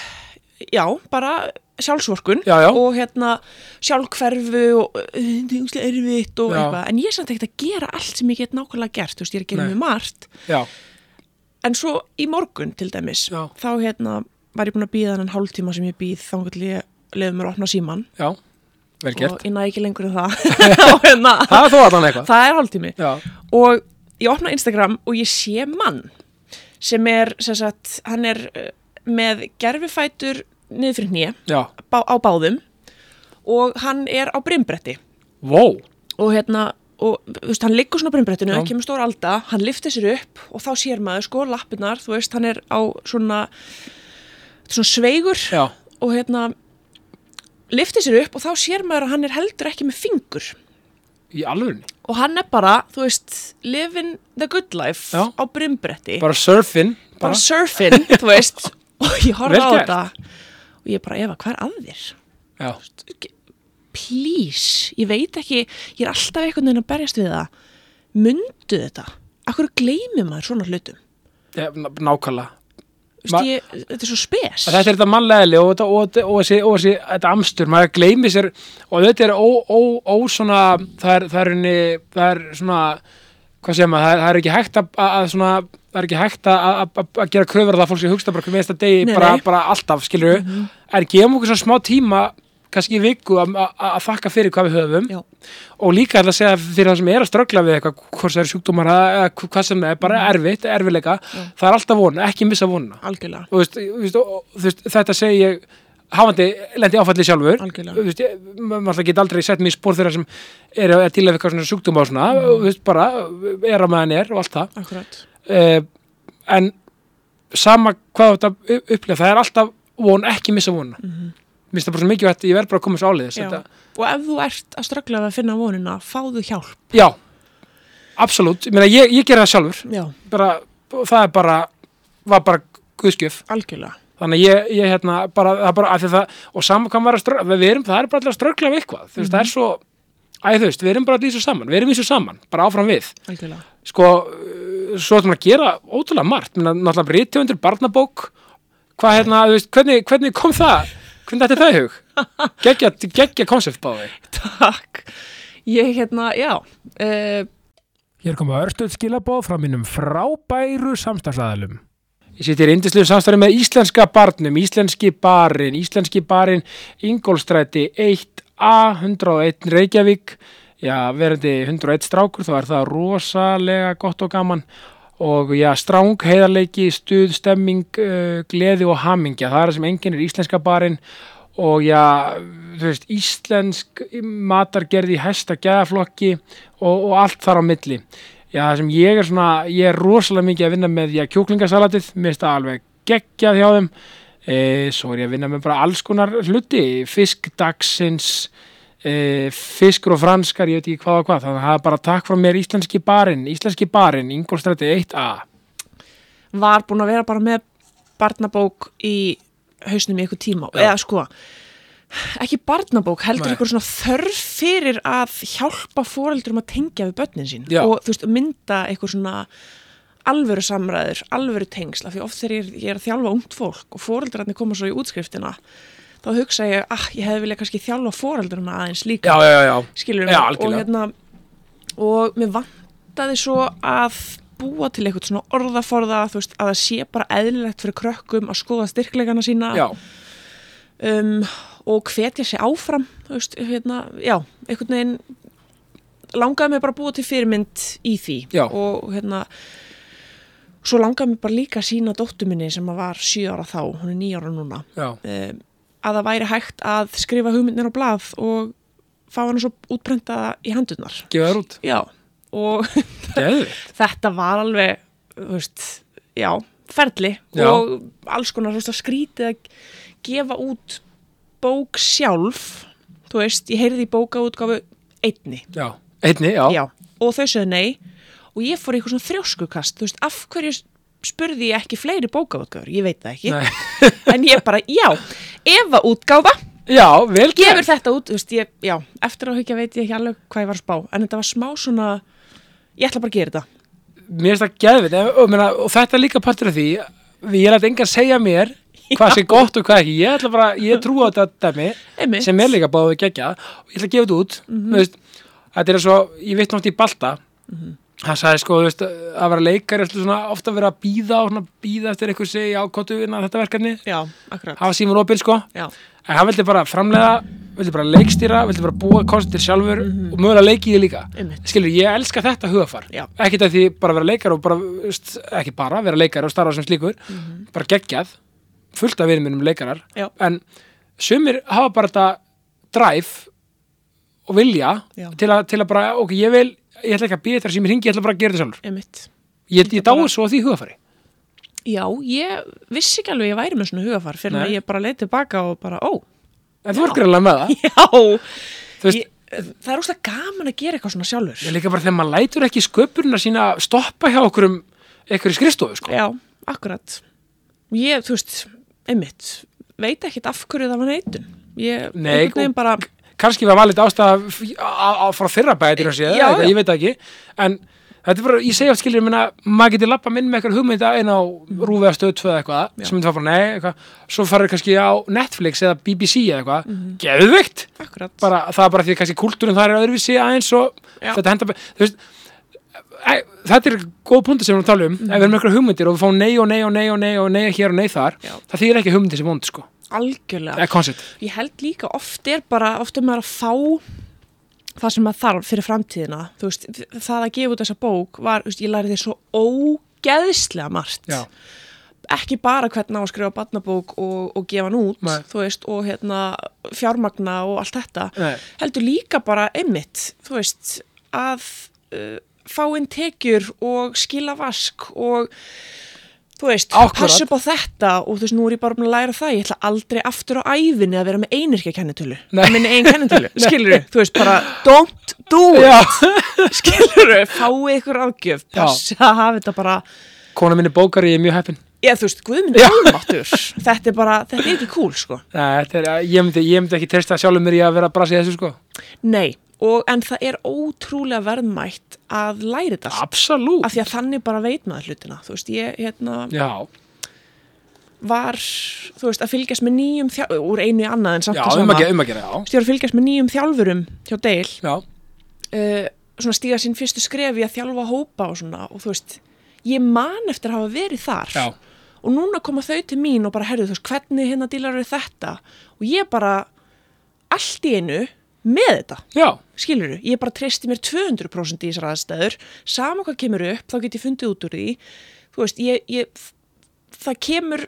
já, bara sjálfsvorkun Já, já. og hérna sjálfkverfu og er úslega erfitt og Já. eitthvað, en ég er samt ekkert að gera allt sem ég get nákvæmlega gert, þú veist, ég er að gera mjög margt já, En svo í morgun til dæmis, Já. þá hérna var ég búin að býða þennan hálftíma sem ég býð þá ég leiði mér að opna síman já, vel gert. Og ég næði ekki lengur en það. Hérna, það er þó allan eitthvað. það er hálftími. já, Og ég opna Instagram og ég sé mann sem er, sem sagt, hann er uh, með gerfifætur niður fyrir hnið á báðum og hann er á brimbretti. Wow og hérna og þú veist, hann liggur svona á brimbrettinu, Já. kemur stór alda hann liftir sér upp og þá sér maður sko lappirnar, þú veist, hann er á svona svona sveigur já, og hérna liftir sér upp og þá sér maður að hann er heldur ekki með fingur. Í alvörunni? Og hann er bara, þú veist living the good life Já. á brimbretti bara surfin bara. Bara, surfing, þú veist. Og ég horfa á þetta og ég bara, Eva, hvað er að þér? já, please, ég veit ekki ég er alltaf einhvern veginn að berjast við það. Mundu þetta? Akkur gleymir maður svona hlutum? Ná- nákvæmlega. Ég, Þetta er svo spes. Þetta er þetta mannlegli og, þetta- amstur, maður gleymi sér og þetta er ó, ó, ó svona það er, það er, unni, það er svona hvað segir maður, það er, er ekki hægt að, að svona, það er ekki hægt að, að, gera kröfur að það fólk sem hugsta bara hvernig þetta degi bara, bara alltaf, skilur við en gefum okkur svona smá tíma kannski viku að, þakka fyrir hvað við höfum. Já. og líka að segja fyrir það sem er að ströggla við eitthvað, hvort það eru sjúkdómar eða hvað sem er, bara erfitt, erfileika það er alltaf vona, ekki missa vona Algjörlega, og veist, og, veist, þetta segi ég hafandi lendi áfalli sjálfur. Veist, maður get aldrei sett mig í spór þeirra sem er að til að eitthvað svona sjúkdóma og svona, veist, bara er að meðan er og allt það. Akkurat. Uh, en sama hvað þetta upplega það er alltaf von, ekki missa vona mm -hmm. Minnst það bara svo að ég verð bara að koma svo þetta, Og ef þú ert að ströggla að finna vonina fáðu hjálp. Já, absolutt. Ég, ég, ég ger það sjálfur. Já, bara, það er bara var bara guðskjöf algjörlega. Þannig að ég, ég hérna bara, það bara af því að það, og saman maður er að ströggla við erum, það er bara að ströggla við eitthvað. Þú veist, það er svo, æ þú veist, við erum bara í þessu saman við erum þessu saman, bara áfram við. Algjörlega. Sko, uh, svo ætlum við að gera ótrúlega margt, náttúrulega breytjöfundur barnabók, hvað hérna þú veist, hvernig, hvernig kom það hvernig þetta er það í hug? Geggja, geggja konsept báði Takk Ég hérna, já uh, Hér koma örstuð skilabóð frá mínum frábæru samstagsæðalum. Ég sittir í indislu samstæði með íslenska barnum, íslenski barinn, íslenski barinn, Ingolstræti 1A, 101 Reykjavík, já, verandi 101 strákur, þá er það rosalega gott og gaman og já, stráng, heiðarleiki, stuð, stemming, uh, gleði og hamingja, það er það sem enginn er íslenska barinn. Og já, þú veist, íslensk matargerði í hæsta gæðaflokki og, og allt þar á milli. Já, það sem ég er svona, ég er rosalega mikið að vinna með já, kjúklingasalatið, mér finnst það alveg geggjað hjá þeim. E, svo er ég að vinna með bara alls konar hluti. Fisk dagsins fiskur og franskar, ég veit ekki hvað og hvað þannig að það er bara takk frá mér íslenski barinn íslenski barinn, Ingolstræti 1A var búin að vera bara með barnabók í hausnum í eitthvað tíma Já. eða sko ekki barnabók, heldur eitthvað svona þörf fyrir að hjálpa fóreldurum að tengja við börnin sín Já. og þú veist, mynda eitthvað svona alvöru samræður, alvöru tengsla því oft þegar ég, er- ég er að þjálfa ungt fólk og fóreldrarnir koma svo í útskriftina þá hugsa ég, ah, ég hefði viljað kannski þjálfa fóreldurina aðeins líka. Já, já, já, skilur Já, og hérna og mér vantaði svo að búa til eitthvað svona orðaforða veist, að það sé bara eðlilegt fyrir krökkum að skoða styrkleikana sína. Um, og hvetja sig áfram veist, hérna, já, einhvern veginn langaði mig bara að búa til fyrirmynd í því. Og hérna svo langaði mig bara líka að sína dóttu minni sem að var 7 ára þá, hún er 9 ára núna. Já, um, að það væri hægt að skrifa hugmyndin á blað og fá hann svo útprentaða í handurnar. gefa þér út? Já, og þetta var alveg, veist, já, ferli Já. og alls konar, veist, að skrítið að gefa út bók sjálf, þú veist, ég heyrði í bókaútgáfu einni, já, einni, já, já, og þau sögðu nei. Og ég fór í eitthvað svona þrjóskukast, þú veist, af hverju spurði ég ekki fleiri bókaútgáfur, ég veit það ekki, en ég bara, já, Eva útgáfa, já, vel gefur þetta út, þú veist, ég, já, eftir áhyggja veit ég ekki alveg hvað ég var að spá, en þetta var smá svona, ég ætla bara að gera þetta. Mér finnst það geðvitt og, og, þetta er líka partur af því ég læt engan segja mér hvað sé gott og hvað ekki, ég ætla bara, ég trú á þetta dæmi sem er líka báðið gegja og ég ætla að gefa þetta út mm veist, þetta er svo, ég veit nátt í Balta hann sagði sko, þú veist, að vera er svona ofta vera að býða og býða eftir eitthvað segja ákottu innan þetta verkefni? Já, akkurat. hafa símur opinn sko. Já, en hann vildi bara framlega, vildi bara leikstýra vildi bara búa konstir sjálfur og mögulega leiki því líka. Einmitt. skilur, ég elska þetta hugafar ekkert að því bara vera leikar og bara ekki bara, vera leikar og starfa sem slíkur. Bara geggjað, fullt af vinum minnum leikarar, Já. en sumir hafa bara þetta drive og vilja til að, til að bara, ok, ég vil ég ætla ekki að býða þér sem ég ringi, ég ætla bara að gera þetta sjálfur einmitt. ég, ég bara- dáið svo að því hugafari Já, ég vissi ekki alveg ég væri með svona hugafar fyrir Nei. að ég bara leiti tilbaka og bara, ó, en þú ert greinlega með það já, veist, ég, það er óslega gaman að gera eitthvað svona sjálfur. ég líka bara þegar maður lætur ekki sköpurina sína stoppa hjá okkur um eitthvað skrifstofu sko. Já, akkurat. Ég, þú veist, einmitt, veit ekkit af hverju það var neitun. Ég, Nei, veginn bara, kannski var valið ástæða frá fyrra bætir og séð, Já, eitthvað, ég veit það ekki. En þetta er bara, ég segja skilur minna, maður getur lappa minn með eitthvað hugmynda einn á rúfið að stöð 2 eða eitthvað sem myndi fara nei, eitthvað, svo farir kannski á Netflix eða BBC eða eitthvað. Geðvikt, akkurat. bara, það er bara því kannski kúltúrin þar er öðruvísi aðeins og Já. þetta henda, þú veist e, þetta er góð punktur sem við erum að tala um. Ef við erum með eitthvað hugmyndir og við fáum nei og nei og nei og nei og nei hér og nei þar, Já. það þýðir ekki hugmyndir sem vond sko, Algjörlega. Ég held líka oft er bara, oft er maður að fá það sem maður þarf fyrir framtíðina. Veist, það að gefa út þessa bók var, veist, ég læri því svo ógeðslega margt. Já. Ekki bara hvernig á að skrifa barnabók og, og gefa hann út, veist, og hérna fjármagna og allt þetta. Nei. Heldur líka bara einmitt, þú veist, að uh, fá inn tekjur og skila vask og þú veist, passa upp á þetta og þú veist, nú er ég bara búin að læra það. Ég ætla aldrei aftur á æfinni að vera með einirkja kennitölu, Nei. að minni ein kennitölu. Skilur þú veist, bara don't do it. Já. skilur fáið ykkur ágjöf, Já. passa að hafa þetta bara, kona minni bókari, ég er mjög heppin. Ég þú veist, guðminn almáttur, þetta er bara þetta er ekki cool, sko. Nei, er, ég, myndi, ég myndi ekki treysta sjálfur mér í að vera að brasa í þessu sko. Nei, og en það er ótrúlega verðmætt að læra þetta. Absolutt. Af því að þannig bara veit maður hlutina. Þú veist, ég hérna Já, var, þú veist, að fylgjast með nýjum þjá, úr einu í annað en samt já, um að gera, um að gera, já. Að fylgjast með nýjum þjálfurum hjá Deil. Uh, svona stíga sín fyrstu skref í að þjálfa hópa og svona og þú veist, ég man eftir að hafa verið þar. Já, og núna koma þau til mín og bara herðu þú veist, hvernig hérna dílar er þetta? Og ég bara allt í einu með þetta já, skilur ég bara treysti mér 200% í þessar aðstæður. Sama hvað kemur upp, þá get ég fundið út úr því. Þú veist, ég, ég það kemur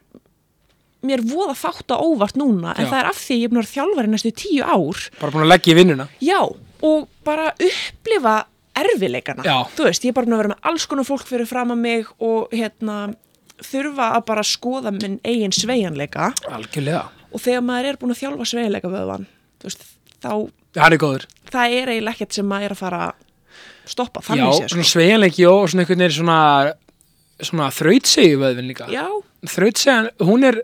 mér voða fátt á óvart núna en Já. það er af því að ég er búin að þjálfari næstu tíu ár. Bara búin að leggja í vinnuna. Já, og bara upplifa erfileikana Já. þú veist, ég er bara búin að vera með alls konar fólk fyrir fram að mig og hérna þurfa að bara skoða minn eigin sveigjanleika. Algjörlega, og þegar maður er búin að þjálfa sveigjanleika vöðvan þú veist, þá hann er góður. Það er eiginlega ekkert sem maður er að fara að stoppa já, þannig séð svona sko. sveigjanleiki og svona einhvern veginn svona svona þrautsegi vöðvin líka. Já, þrautsegan, hún er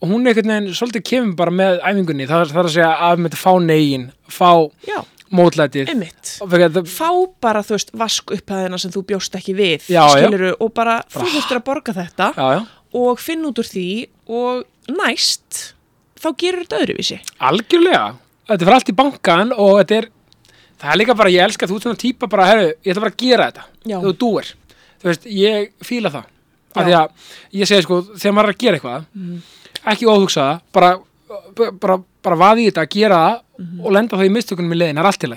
hún er einhvern veginn svolítið kemur bara með æfingunni, það er, það er að segja að með fá negin, fá já, mótlætið. Einmitt. Og fyrir að fá bara, þú veist, vask upphæðina sem þú bjóst ekki við, Já, já. skiluru og bara, þú þurftur að borga þetta já, já, og finna út úr því og næst þá gerur þetta öðruvísi. Algjörlega þetta fyrir allt í bankan og þetta er það er líka bara, ég elska, þú svona típa bara, herru, ég ætla bara að gera þetta. Þú dúir, þú veist, ég fíla það. Af því að ég segi sko, þegar maður er að gera eitthvað Mhm. ekki óhugsa það, bara bara, bara vaði í þetta, gera það Mhm. og lenda þá í mistökunum í leiðin, það er allt til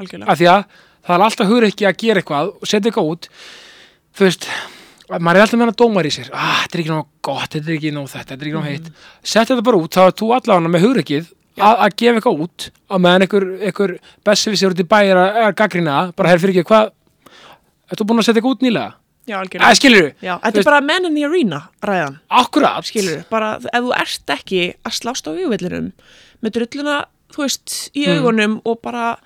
algjörlega. Af því að það er alltaf hugur ekki að gera eitthvað og setja eitthvað út þú veist, maður er alltaf með hana dómar í sér. Ah, þetta er ekki nóg gott, þetta er ekki nóg þetta þetta er ekki nóg heitt, setja þetta bara út þá er þú allavega með ekki að, að gefa eitthvað út á meðan einhver, sér út í bæjar að, að gaggrina bara herr fyrir ekki, hvað Ertu búin að setja eitthvað út nýlega? já, algjörlega skilur þú? já, þetta er bara men in the arena ræðan Akkurat. skilur, bara ef þú ert ekki að slást á vývillinum með drulluna, þú veist, í Mm. augunum og bara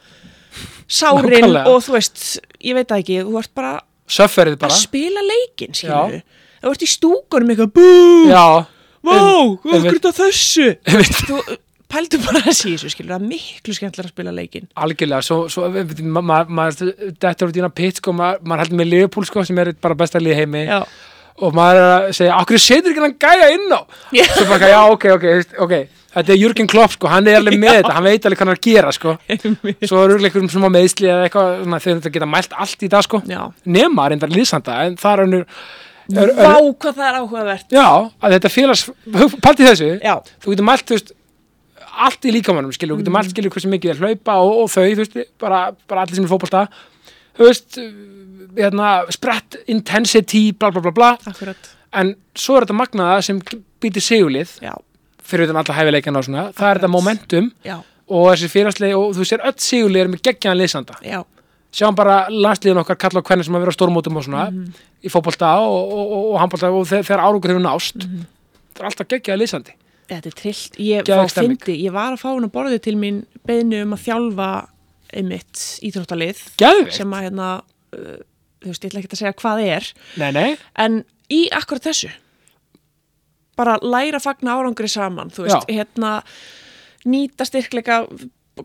sárin Nákvæmlega. og þú veist, ég veit ekki þú ert bara Söfferið að bara. spila leikinn, skilur Já. þú ert í stúkunum eitthvað, bú, Já. vá, hvað er þetta þessu þú pældu bara að sé þessu, skilur það er miklu skemmtilega að spila leikinn. Algjörlega, svo, svo þetta er í hana pitt, sko, maður, heldur með Liverpool, sko, sem er bara besta lið heimi. já, og maður er að segja, okkur setur ekki hann gæja inn á? Já. svo bara, já, ok, ok, ok. Þetta er Jürgen Klopp, sko, hann er alveg með þetta hann veit alveg hvað hann er að gera, sko. Svo er auðvitað einhverjum sem á meðsli eða eitthvað svona, þegar þetta geta mælt allt í dag, sko. Já, nema reyndar liðsanda, en það er önnur vá, hvað það er áhugavert. Já, að þetta félags partið þessu, já, þú getur mælt, þú veist allt í líkamannum, skilur, þú getur mælt, skilur hversu mikið er hlaupa og, og þau, þú veist, bara, bara allir sem er fótbolta, þú veist hérna, sprett intensity, bla bla bla bla. Akkurat. En svo er þetta magnaða sem býtir sigulið já, fyrir utan alla hæfileikana og svona það er þetta momentum já, og þessi félagslegi og þú sér öll sigulið er með geggjaðan liðsanda. Já, sjáum bara landsliðin okkar kalla og hvernig sem að vera á stórmótum og svona Mhm. í fótbolta og, og, og, handbolta og þegar, árangur hefur nást Mhm. það er alltaf geggjaða liðsandi þetta er trillt. Ég, ég var að fá hún að borði til mín beðinu um að þjálfa einmitt íþróttalið Geðveikt. sem að hérna uh, þú veist, ég ætla ekki að segja hvað er. Nei, nei, en í akkurat þessu bara læra að fagna árangri saman þú veist, Já. hérna nýta styrkleika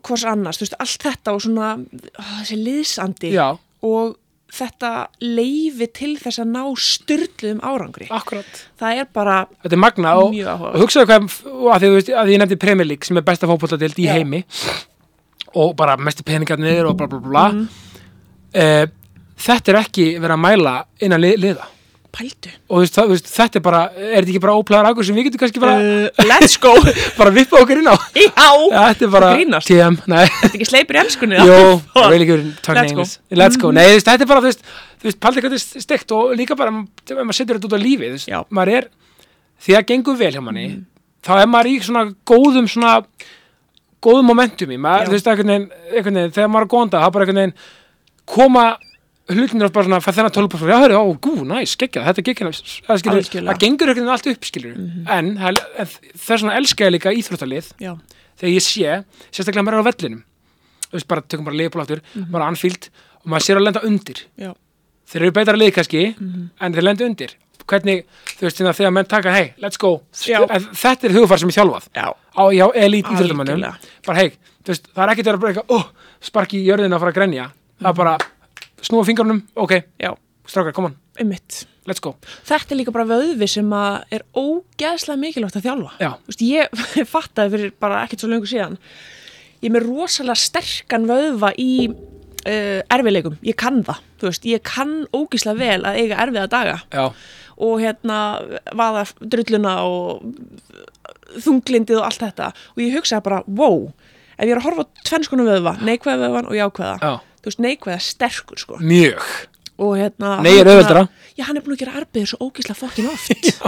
hvers annars, þú veist, allt þetta og svona ó, þessi liðsandi já, og þetta leifi til þess að ná styrluðum árangri. Akkurat. Það er bara þetta er magna og, og hugsaðu hvað að því, veist, að því ég nefndi Premier League sem er besta fótboltadeild í heimi og bara mestu peningarnir og bla bla bla, bla. Mhm. Eh, þetta er ekki verið að mæla innan li, liða pældu. Og þú veist, það, veist, þetta er bara, er þetta ekki bara óplæðar águr sem við getum kannski bara, uh, let's go. bara vippa okkur inn á? Já, þetta er bara. TM, nei, þetta ekki sleipur í ennskunni jú really good Let's go. Let's go, nei, þú veist, þetta er bara þú veist, þú veist, paldi hvað þetta er steikt og líka bara, ef maður setur þetta út á lífið þú veist, Já. maður er, því að gengur vel hjá manni, þá er maður í svona góðum svona góðum momentum í, maður, þú veist, einhvern veginn, þegar maður er góðanda, þá bara einhvern veginn koma hlutinir bara svona, þennan tölupar já, hörru, ó, gú, næs, geggjað, þetta er geggjað það, gengur einhvern veginn allt upp, skilur en það, en það er svona elska ég líka íþróttalið. Já, þegar ég sé, sérstaklega maður er á vellinum. Þú veist, bara tökum bara liðbóláttur maður er anfíld og maður sér að lenda undir. Já, þeir eru beitara lið kannski en þeir lenda undir. Hvernig, þú veist, þegar þegar menn taka hey, let's go, en þetta er hugfar sem ég þjálfað. Já, já, elít íþróttamannum bara hey, þú veist, það er ekkert að vera bara eitthvað, oh, sparki í jörðina að fara að grenja. Það er bara, snúa fingrunum ok, já, strákar, come on, einmitt. Let's go. Þetta er líka bara vöðvi sem er ógeðslega mikilvægt að þjálfa. Veist, ég fattaði fyrir bara ekkert svo lengur síðan. Ég er með rosalega sterkan vöðva í uh, erfileikum, ég kann það þú veist, ég kann ógeðslega vel að eiga erfiða daga. Já, og hérna vaða drulluna og þunglindið og allt þetta. Og ég hugsaði bara, wow ef ég er að horfa á tvennskonu vöðva, neikvæða vöðvan og jákvæða. Já, þú veist, neikvæða sterkur sko mjög og hérna Nei, er hann auðveldara. já, hann er búin að gera arbeið svo ógísla fokkin oft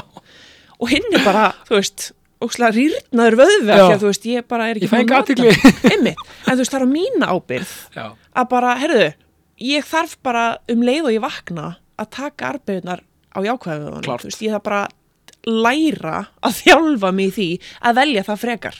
og hinn er bara, þú veist ógísla rýrnaður Já. að þú veist, ég bara er ekki Ég fæ búin enga að nota athygli. hann. Einmitt. en þú veist, það er á mína ábyrð já, að bara, herðu, ég þarf bara um leið og ég vakna að taka arbeigunar á jákvæðu Klárt. veist, ég þarf bara læra að þjálfa mig því að velja það frekar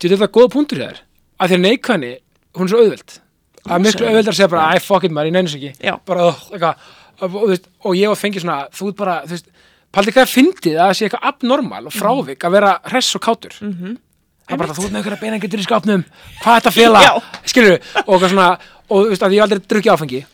Þetta er góða punktur hér að að neikvæðni, hún er svo auðveld það er miklu auðveld að segja bara, æ, fuck it maður, ég neynus ekki. Bara, eitthvað, og, og, þú veist, og ég var fengið svona, þú ert bara þú veist, paldi hvað fyndið að það sé eitthvað abnormal og frávik að vera hress og kátur. Mm -hmm. það er bara, þú ert með einhverja beinangetur í skápnum. Hvað er þetta Já. skilur og eitthvað svona, og þú veist, að ég aldrei drukkið áfengi.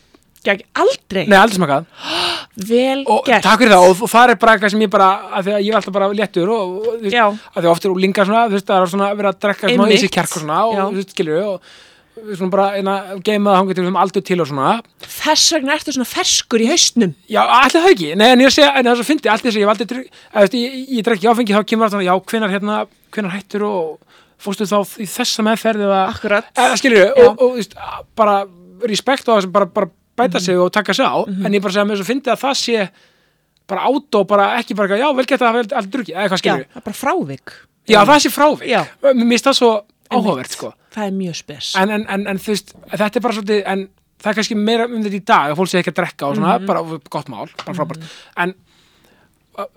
Gekk aldrei, nei, aldrei smakað vel og gert. takk fyrir það. Og, og það er bara eitthvað sem ég bara að því að ég er alltaf bara léttur og, og þú veist, að því ofta eru lingar svona þú veist, það er svona að vera að drekka svona í sig kjark og svona og þú veist, skilur og svona bara eina geima það hangið til um aldur til og svona Þess vegna ertu svona ferskur í haustnum já, allir það ekki, nei en ég segja en það er svo fyndi, allt þess að ég aldrei að, veist, ég, ég drekki áfengi þá kemur alltaf já, hvenar hérna, hvenar hættur og fórstu þá í þessa meðferð eða, Akkurat. eða skilur Já. og, og veist, bara respekt á það sem bara, bara bæta sig og taka sig á en ég bara segja með þess að fyndi að það sé bara át og bara ekki bara, eitthvað, já, vel geta það vel allir drukkið, eða hvað Já, skilur það er bara frávik Já, það sé frávik. Já. Mér finnst það svo áhugavert, sko. Það er mjög spes En, en, en, en veist, þetta er bara svolítið, en það er kannski meira um þetta í dag, að fólk sé ekki að drekka og svona, Mhm. bara gott mál, bara frábært. En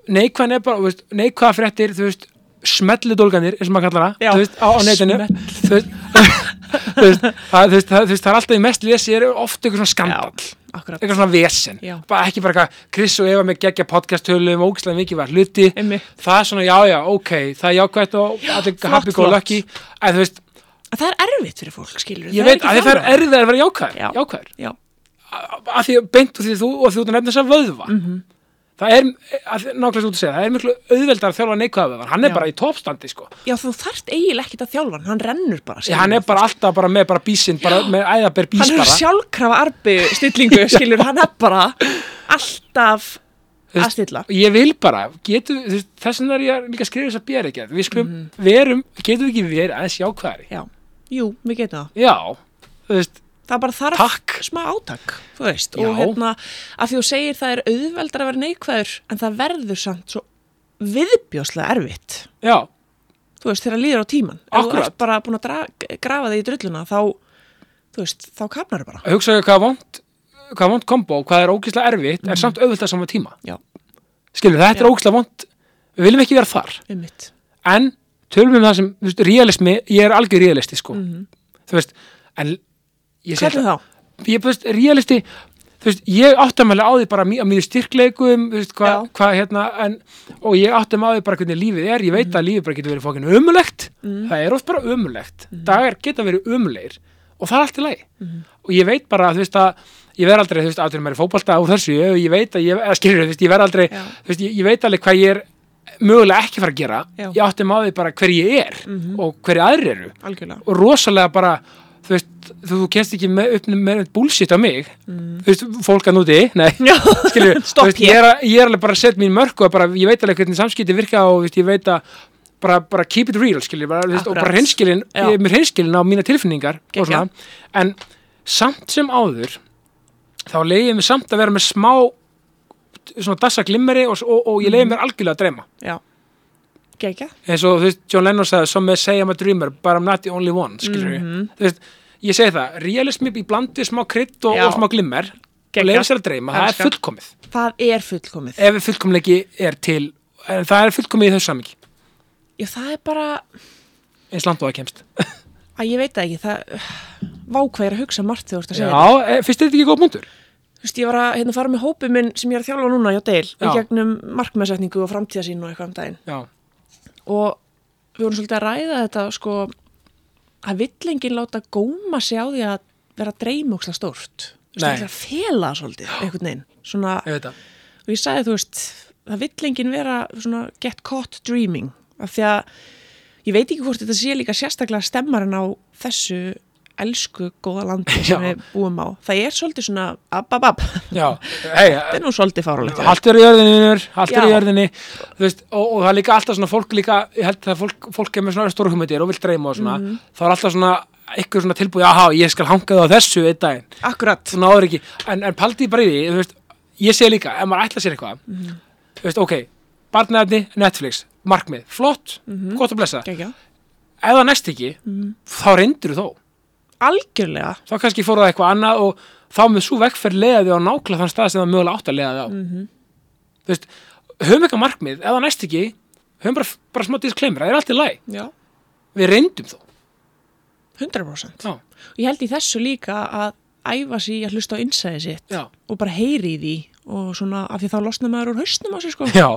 neikvæðan er bara, neikvæða fréttir, þú veist, smellu dólganir, eins og maður kallar það, Já. þú veist, á, á netinu. Þú veist, það, það, það er alltaf í mest lesi, er ofta eitthvað svona akkurat Eitthvað svona vesen. Já. Bara ekki bara eitthvað, Chris og Eva með geggja podcast tölum, ógislega mikið var hluti. Það er svona, já, já, ok, það er jákvætt og allir flott, happy go lucky. En þú veist, Að Það er erfitt fyrir fólk, skilur ég veit að það er erfið að vera jákvæður, Já. Já, Af því að beint og því að þú og þú að nefna þess að vöðva. Mhm. Það er, nákvæmlega svo út að segja, það er miklu auðveldar að þjálfa neikvæða vöðvan. Hann er Já. bara í toppstandi, sko. Já þú þarft eiginlega ekkit að þjálfa hann, hann rennur bara skilurðu. hann er bara alltaf bara með bara bísinn, bara með æðaber bís Hann er bara. sjálfkrafa arbi stillingu, skilur, hann er bara alltaf Þú að stilla Ég vil bara, getum, þess vegna er ég líka að skrifa þess að bera ekki. Við skulum Mhm. verum, getum við ekki verið aðeins jákvæðari. Já, jú, við getum það Já, þú veist, Það bara þarf Takk. smá átak, þú veist Já. og hérna, að því þú segir það er auðveldar að vera neikvæður en það verður samt svo viðbjóslega erfitt já, þú veist, þegar líður á tíman ef þú Akkúrat. ert bara búin að dra, grafa þig í drulluna þá, þú veist, þá kapnar bara hugsaðu hvað vond hvað vond kombo, hvað er ógislega erfitt er samt auðvitað saman tíma. Já, Skilur, þetta er Mhm. Ógislega vond, við viljum ekki vera þar. um mitt en tölum við um það sem, þú veist, realismi ég er algjör realisti, sko þú veist, en Hvernig þá? ég, veist, realisti þú veist, ég áttamæli á því bara á mjög styrkleikum, þú veist, hvað hva, hérna, en, og ég áttam á því bara hvernig lífið er, ég veit að lífið bara getur verið fókin ömulegt, það er oft bara ömulegt dagar geta verið ömulegir og það er allt í lagi. Og ég veit bara, þú veist, að ég verð aldrei, þú veist, áttur mér í fótbolta úr þessu, ég veit að ég, skilur, þú veist, ég verð aldrei Já. þú veist, ég, ég veit alveg hvað ég er mögulega ekki fara að gera, Já. ég áttum á því bara hver ég er og hverju aðrir eru. Algjörlega. Og rosalega bara þú veist, þú, kennst ekki með, upp með bullshit á mig. Þú veist, fólk að núti, nei. Mm. Þú veist, ég, er, ég er alveg bara að setja mín mörg og bara, ég veit alveg hvernig samskipti virka og veist, ég veit að bara, bara keep it real, skilur, bara, veist, og bara hreinskilin, mér hreinskilin á mína tilfinningar en samt sem áður þá leiði ég mig samt að vera með smá svona dassa glimmeri og, og, og ég leiði Mhm. mér algjörlega að dreyma. Já, gegja eins og þú veist, John Lennon sagði some may say I'm a dreamer, but I'm not the only one skilur Mhm. þú veist, ég segi það realismi í blandi smá krydd og, Já. og smá glimmer og Geggjað. leiður sér að dreyma, það er fullkomið Það er fullkomið ef fullkomleiki er til en það er fullkomið í þessu samingi Já, það er bara eins langt og það kemst að ég veit ekki, það vákvað er að hugsa margt þegar þú ert að segja já, e, finnst þetta ekki góð punktur? Þú veist, ég var að hérna, fara með hópið minn sem ég er að þjálfa núna hjá Deil í Já. gegnum markmæðsetningu og framtíðasín og eitthvað um daginn já, og við vorum svolítið að ræða þetta sko að vill enginn láta góma sig á því að vera dreymóksla stórt. Það er að fela svolítið einhvern veginn. Svona, ég og ég sagði þú veist það vill enginn vera svona get caught dreaming. Af því að ég veit ekki hvort þetta sé líka sérstaklega stemmarinn á þessu elsku góða landi sem við búum á. Það er svolítið svona ab, ab, ab. já, hei, þetta er nú svolítið fáralegt allt er í jörðinni vinur, allt er í þú veist, og, og það er líka alltaf svona fólk líka, ég held að fólk, fólk er með svona stóru hugmyndir og vil dreyma og svona. Mhm. þá er alltaf svona, eitthvað svona tilbúið aha, ég skal hanga það á þessu einn daginn. Akkurat. Þú náður ekki, en, en paldi bara í því þú veist, ég segi líka, ef maður ætla sér eitthvað þú veist, ok, barnaefni Netflix, markmið, flott Mhm. gott að blessa, Gekja. ef það næst ekki Mhm. þá reyndur þó algjörlega. Þá kannski fór það eitthvað annað og þá með svo vekkferð leiða þig á nákvæmlega þann stað sem það mögulega átt að leiða þig á. Mhm. þú veist, höfum eitthvað markmið það næst ekki, höfum bara, bara smá disclaimer, það er allt í læg, Já, við reyndum þó. 100%. já, Og ég held í þessu líka að æfa í að hlusta á innsæði sitt já, og bara heyri í því og svona af því þá losna maður úr hausnum á sig sko. já.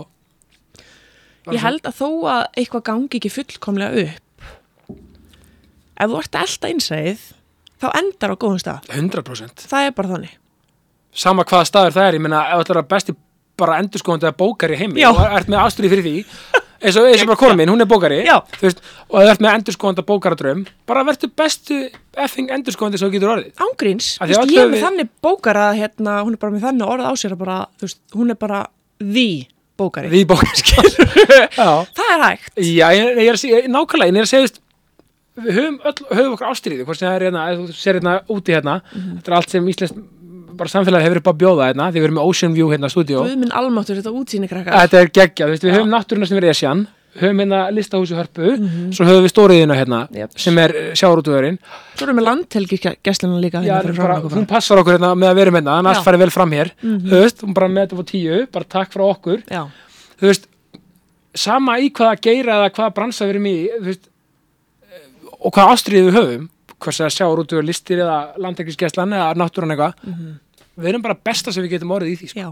Ég held að þó að eitthvað gangi ekki fullkomlega upp ef þú ert að elda innsæðið þá endar á góðum stað. 100% Það er bara þannig. sama hvaða staður það er, ég meina ef þetta er besti bara endurskóðandi að bókar í heimi Já. og ert með ástríð fyrir því eins og, eins og bara kona mín, hún er bókari Já. þú veist, og ef þú ert með endurskóðanda bókaradröm bara verður bestu effing endurskóðandi sem þú getur orðið Ángríns, Af þú því veist, öll ég er höfum með við- þannig bókara hérna, hún er bara með þannig orð á sér að bara, þú veist, hún er bara því bókari. því bókar já, Það er hægt. já ég, ég er að segja, nákvæmlega ég er að segja, þú veist, við höfum, öll, höfum okkur ástríði hvort sem það er hérna, þú ser hérna úti hérna þetta er allt sem Íslands bara samfélagi hefur upp að bjóða hérna, því við erum með Ocean View hérna stúdíó Guð minn almáttur, þetta útsýni krakkar. Þetta er geggjað, þú við Já. höfum náttúruna sem er Esjan, höfum hérna listahúsi hörpu, svo höfum við stóriðina hérna, Jep. sem er sjáurútuðurinn. Svo erum við landhelgigessluna líka. Já, hérna bara, hún passar okkur hérna með að vera með hérna, annars farið vel fram hér. Þú veist, hún bara með þetta á tíu, bara takk frá okkur. Já, Þú veist, sama í hvaða geira eða hvaða bransa við erum í, þú veist, eh, og hvaða ástriði við höfum, hvers að sjáurútuður listir eða landhelgisgeslan eða náttúran eitthvað, við erum bara besta sem við getum orðið í því, sko. já.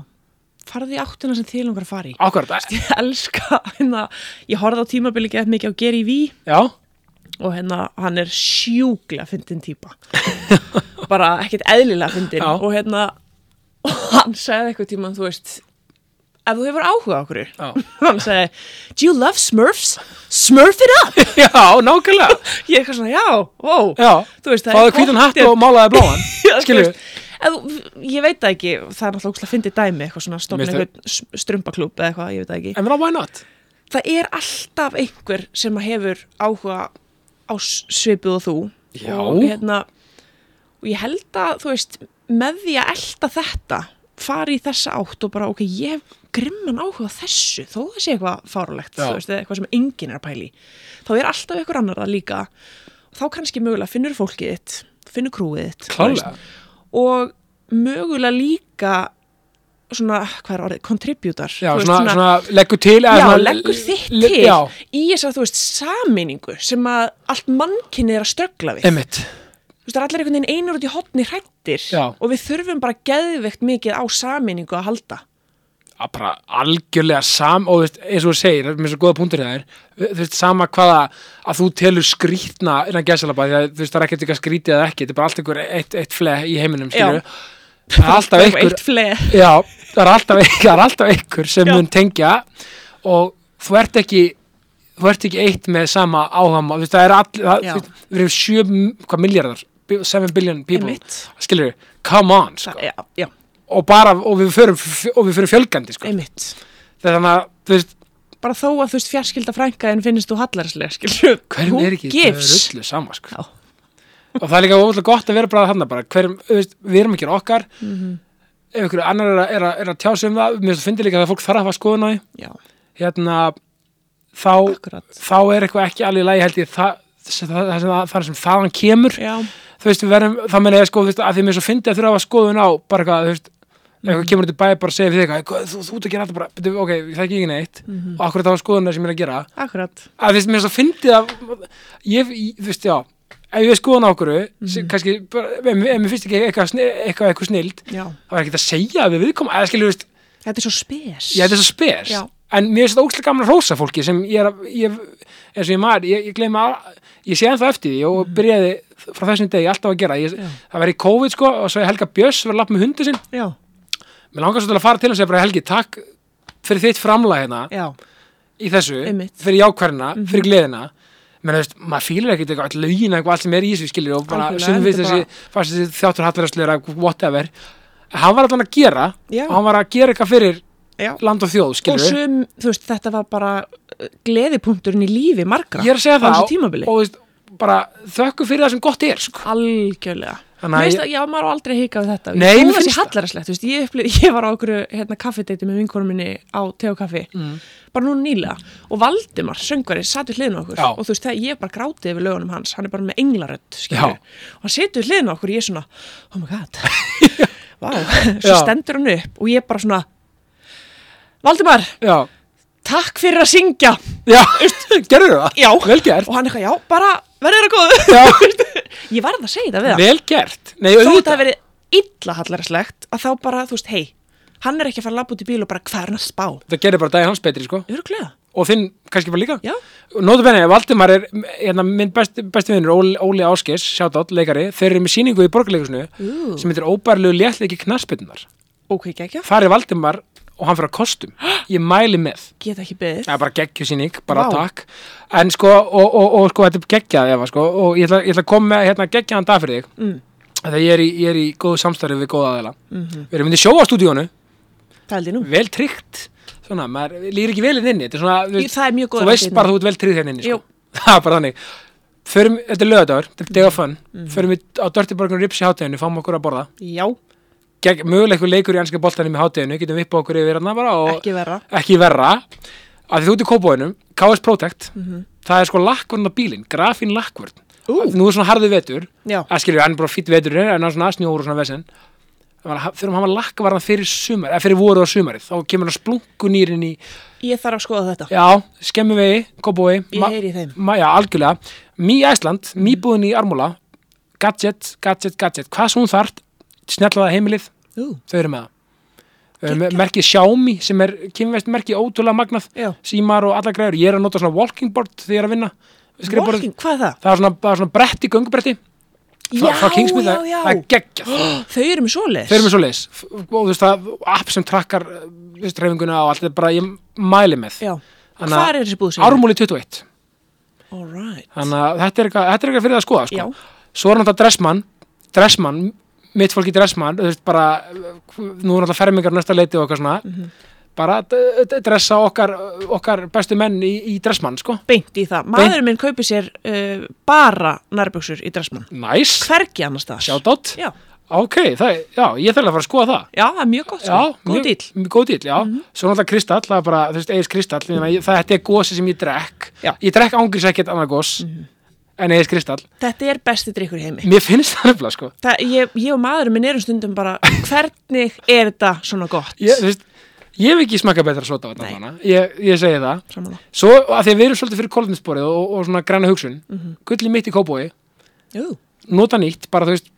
Farði áttina sem til langar að fara í. Ákvært, Ég elska hérna, ég horfði á tímabili gett mikið á Gary V já, og hérna, hann er sjúklega fyndin típa. bara ekkert eðlilega fyndin og hérna, og hann sagði eitthvað tíma, þú veist, ef þú hefur áhuga á okkur, já, hann sagði, do you love Smurfs? Smurf it up! já, nákvæmlega, Ég er eitthvað svona, já, wow. Fáðu hvítan hatt og málaði bláan, skilju. ég veit það ekki, það er náttúrulega ógeðslega fyndið dæmi, eitthvað svona stofna eitthvað strumpaklúb eða eitthvað, ég veit það ekki. En why not? Það er alltaf einhver sem að hefur áhuga á svipuð og þú. Já. Og, hérna, og ég held að, þú veist, með því að elda þetta, fara í þessa átt og bara, ok, ég hef grimman áhuga þessu, þó það sé eitthvað fárulegt, eitthvað sem enginn er að pæli. Þá er alltaf einhver annar það líka. Þá kannski mögulega finnur fólkið þitt, finnur krúið þitt. og mögulega líka svona, hvað er orðið, svona leggur til já, leggur þitt til Já, í þess að þú veist sameiningu sem að allt mannkynni er að stöggla við emitt þú veist, það er allir einhvern veginn einur út í hotni hrættir Já. og við þurfum bara geðveikt mikið á sameiningu að halda bara algjörlega sam og veist, eins og þú segir, með svo góða punktur það er þú veist, sama hvaða að þú telur skrítna innan gæsalaba því að þú veist, það er ekkert eitthvað skrítið eða ekki þetta er bara allt einhver eitt, eitt fle í heiminum skilju, það er alltaf einhver fleð já, það er alltaf, það er alltaf einhver sem Já. mun tengja og þú ert ekki þú ert ekki eitt með sama áhama þú veist, það er allir, það, við erum sjö, hvað miljardar 7 billion people, skilju come on, sko, já, og bara og við förum, og við förum fjölgandi, sko. Einmitt. Þannig að, þú veist, bara þó að þú veist fjarskilda frænka en finnist þú hallarslega skilju, hverjum er ekki gives? rullu sama, sko. Já. og það er líka ótrúlega gott að vera bara þarna bara, hverjum, veist, við erum ekki okkar. Mhm. ef ykkur annar er að, er að, er að tjá sig um það, mér finnst líka að fólk þarf að hafa skoðun á því, hérna þá, þá er eitthvað ekki alveg í lagi held ég það, það, það, það, það sem þaðan kemur. Já, þú veist, við verðum, það meina ég sko, þú veist, að því mér svo fyndi að þurfa að hafa skoðun á bara eitthvað, þú veist, eitthvað kemur til bæ bara segja við þig eitthvað, þú, þú ert að gera þetta bara ok, það er ekki neitt. Og akkur það var skoðun sem ég er að gera. Akkurat. Að þú veist, mér svo fyndið að ég, ég- þú veist, já ef ég skoðun á okkur, sem kannski bara, ef, mér finnst ekki eitthvað, eitthvað, eitthvað snild já, það var ekki að segja við viðkoma, eða skilur, þú veist, þetta er svo spes. Ég þetta er svo spes. Já. en mér finnst þetta ógstlega gaman að rósa fólki sem ég er að, ég, eins og ég maður ég, ég gleyma, að- ég sé ennþá eftir því og byrjaði frá þessum degi alltaf að gera. Ég, Já. það var í COVID sko og svo er Helga Björs var að lappa með hundi sinn. Já, mér langar svo til að fara til og segja bara Helgi, takk fyrir þitt framlag hérna já, í þessu, Einmitt. fyrir jákværina, fyrir gleðina menn þú veist, maður fýlir ekkert eitthvað all lögin eitthvað allt sem er í þessu skilur og bara sem við þessi, þessi þjáttur hallarastleira whatever, hann var allan að gera Já. og hann var að gera eitthvað fyrir já. land og þjóð, og skilur sum, þú veist, þetta var bara uh, gleðipunkturinn í lífi margra ég að segja á þessu og, tímabili og, veist, bara þökkum fyrir það sem gott er sko. algjörlega. Finnst ég- já, maður á aldrei hika við þetta. Nei, Ég mér þó þessi finnst það. þú veist, ég, upplið, ég var á okkur hérna, kaffedeiti með vinkonum minni á te og kaffi. Mm. bara nú nýlega. Og Valdimar, söngvari, satt við hliðin okkur. Já. og þú veist, það, ég bara grátið yfir lögunum hans. Hann er bara með skilju og hann situr við hliðin okkur og ég er svona oh my god, vá svo stendur hann upp og ég bara svona Valdimar, já, takk fyrir að syngja. Gerður það? Já, vel gert, og hann eitthvað, já, bara verður það góð ég varð að segja það við hann. Vel gert. Nei, þó auðvitað, hafi verið illa hallarslegt að þá bara, þú veist, hei hann er ekki að fara að labba út í bíl og bara hvað er hann að spá. Það gerir bara daginn hans betri sko. öruglega, og þinn kannski bara líka. Já, Nótu benni, Valdimar er hérna, minn besti, besti vinnur, Óli, Óli Áskeis, shoutout, leikari, þeir eru með síningu í borgarleikusinu sem heitir óbærlegu léttleiki knarsbytnar. ok, geggja Það er Valdimar og hann fyrir að kostum. Ég mæli með. geta ekki beðið Það er bara geggjusýning, bara Vá. takk. En sko, og, og, og sko, þetta er geggjað, Eva, sko, og ég ætla, ég ætla að koma með hérna geggjaðan dag fyrir þig. Mm. Þegar ég er í, ég er í góðu samstarfi við góða aðeila. Mhm. Við erum myndið sjó á stúdíónu, það held ég nú, vel tryggt, svona, maður líður ekki vel inn inni. Þetta er svona, Í- það er mjög góð þú veist bara að þú ert vel tryggð hérna inni, sko. Það er bara þannig. Förum, þetta er lögadagur, þetta er day of fun. Mhm. Förum við á Dirty Burger Rips í hátteginu, fáum okkur að borða. já, Eitthvað leikur í ennska boltanum í hátteginu, getum við upp okkur yfir hérna bara og ekki verra. Ekki verra. Að því þú ert í kópóinum, KS Protect Mhm. það er sko lakkvörn á bílinn grafín lakkvörn, nú er svona harðu vetur. Að skilju, er bara fýtt vetur en hann er svona snjóur og svona vesen. Þegar hann var lakkvarðan fyrir sumar eða fyrir voru á sumarið, þá kemur hann splunkunýrin í, ég þarf að skoða þetta. Já, skemmu vegi kópói, ég heyri þeim. ma, já, algjörlega. Mí Æsland, mýbúðin í Armúla gadget, gadget, gadget. Hvað sem hún þart, snellaða heimilið. Ú, þau eru með það. Merkið Xiaomi sem er kynvest merkið ótrúlega magnað. Já, símar og alla græður, ég er að nota svona walking board þegar ég er að vinna. Walking, hvað er það? það er svona, það er svona bretti, göngubretti. Já, frá Kingsmith, já, já. það er geggjað. Þau eru með svoleiðis? Þau eru með svo leis og þú veist það, app sem trakkar veist, reyfinguna og allt, þetta er bara ég mæli með. Já, Þannig að- hvað er þessi búð sem Ármúli 21, alright, þannig að þetta er eitthvað, þetta er eitthvað fyrir það að skoða já, sko. svo er náttúrulega Dressmann. Dressmann, mitt fólk í Dressmann þú veist bara, nú er náttúrulega fermingar næsta leiti og eitthvað svona. Mhm. bara d- d- dressa okkar, okkar bestu menn í, í Dressmann sko. Beint í það. Maðurinn minn kaupir sér uh, bara nærbuxur í dressmann. Næs, hvergi annars það sjátt já, Ok, það, já, ég þarf að fara að skoða það. Já, það er mjög gott sko. Já, góð dýl mjög Góð dýl, já. Svo náttúrulega kristall, það er bara, þú veist, eigis kristall mm. það þetta er gósi sem ég drekk. Já. Ég drekk ángris ekkert annað gós en eigis kristall. Þetta er besti drikkur í heimi. Mér finnst það nefnilega, sko. Það, ég, ég og maðurinn minn erum stundum bara hvernig er þetta svona gott? Ég, veist, ég hef ekki smakað betra sota ég, ég segi það. Samanlega Svo að því að við erum svolítið fyrir kolninsborið og, og svona græna hugsun Mhm. Gulli mitt í Jú, nota nýtt bara þú veist,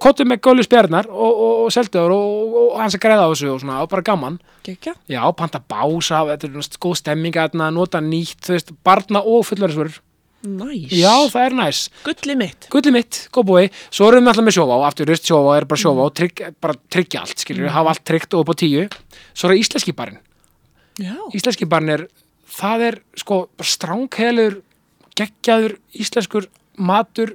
kottu með gólu spjarnar og, og, og selduður og, og, og hans að græða á þessu og svona, og bara gaman. Gekkja. Já, panta bása, þetta er góð stemming að nota nýtt, þú veist, barna og fullverðisvörur. Næs Já, það er næs. Gulli mitt. Gulli mitt, góðbúi. Svo erum við alltaf með sjóvá, aftur, veist, sjóvá er bara sjóvá, trygg, bara tryggja allt, skiljur við, hafa allt tryggt og upp á tíu. Svo er íslenski barinn. Já, Íslenski barinn er, það er sko bara stránghelur, geggjaður, íslenskur matur,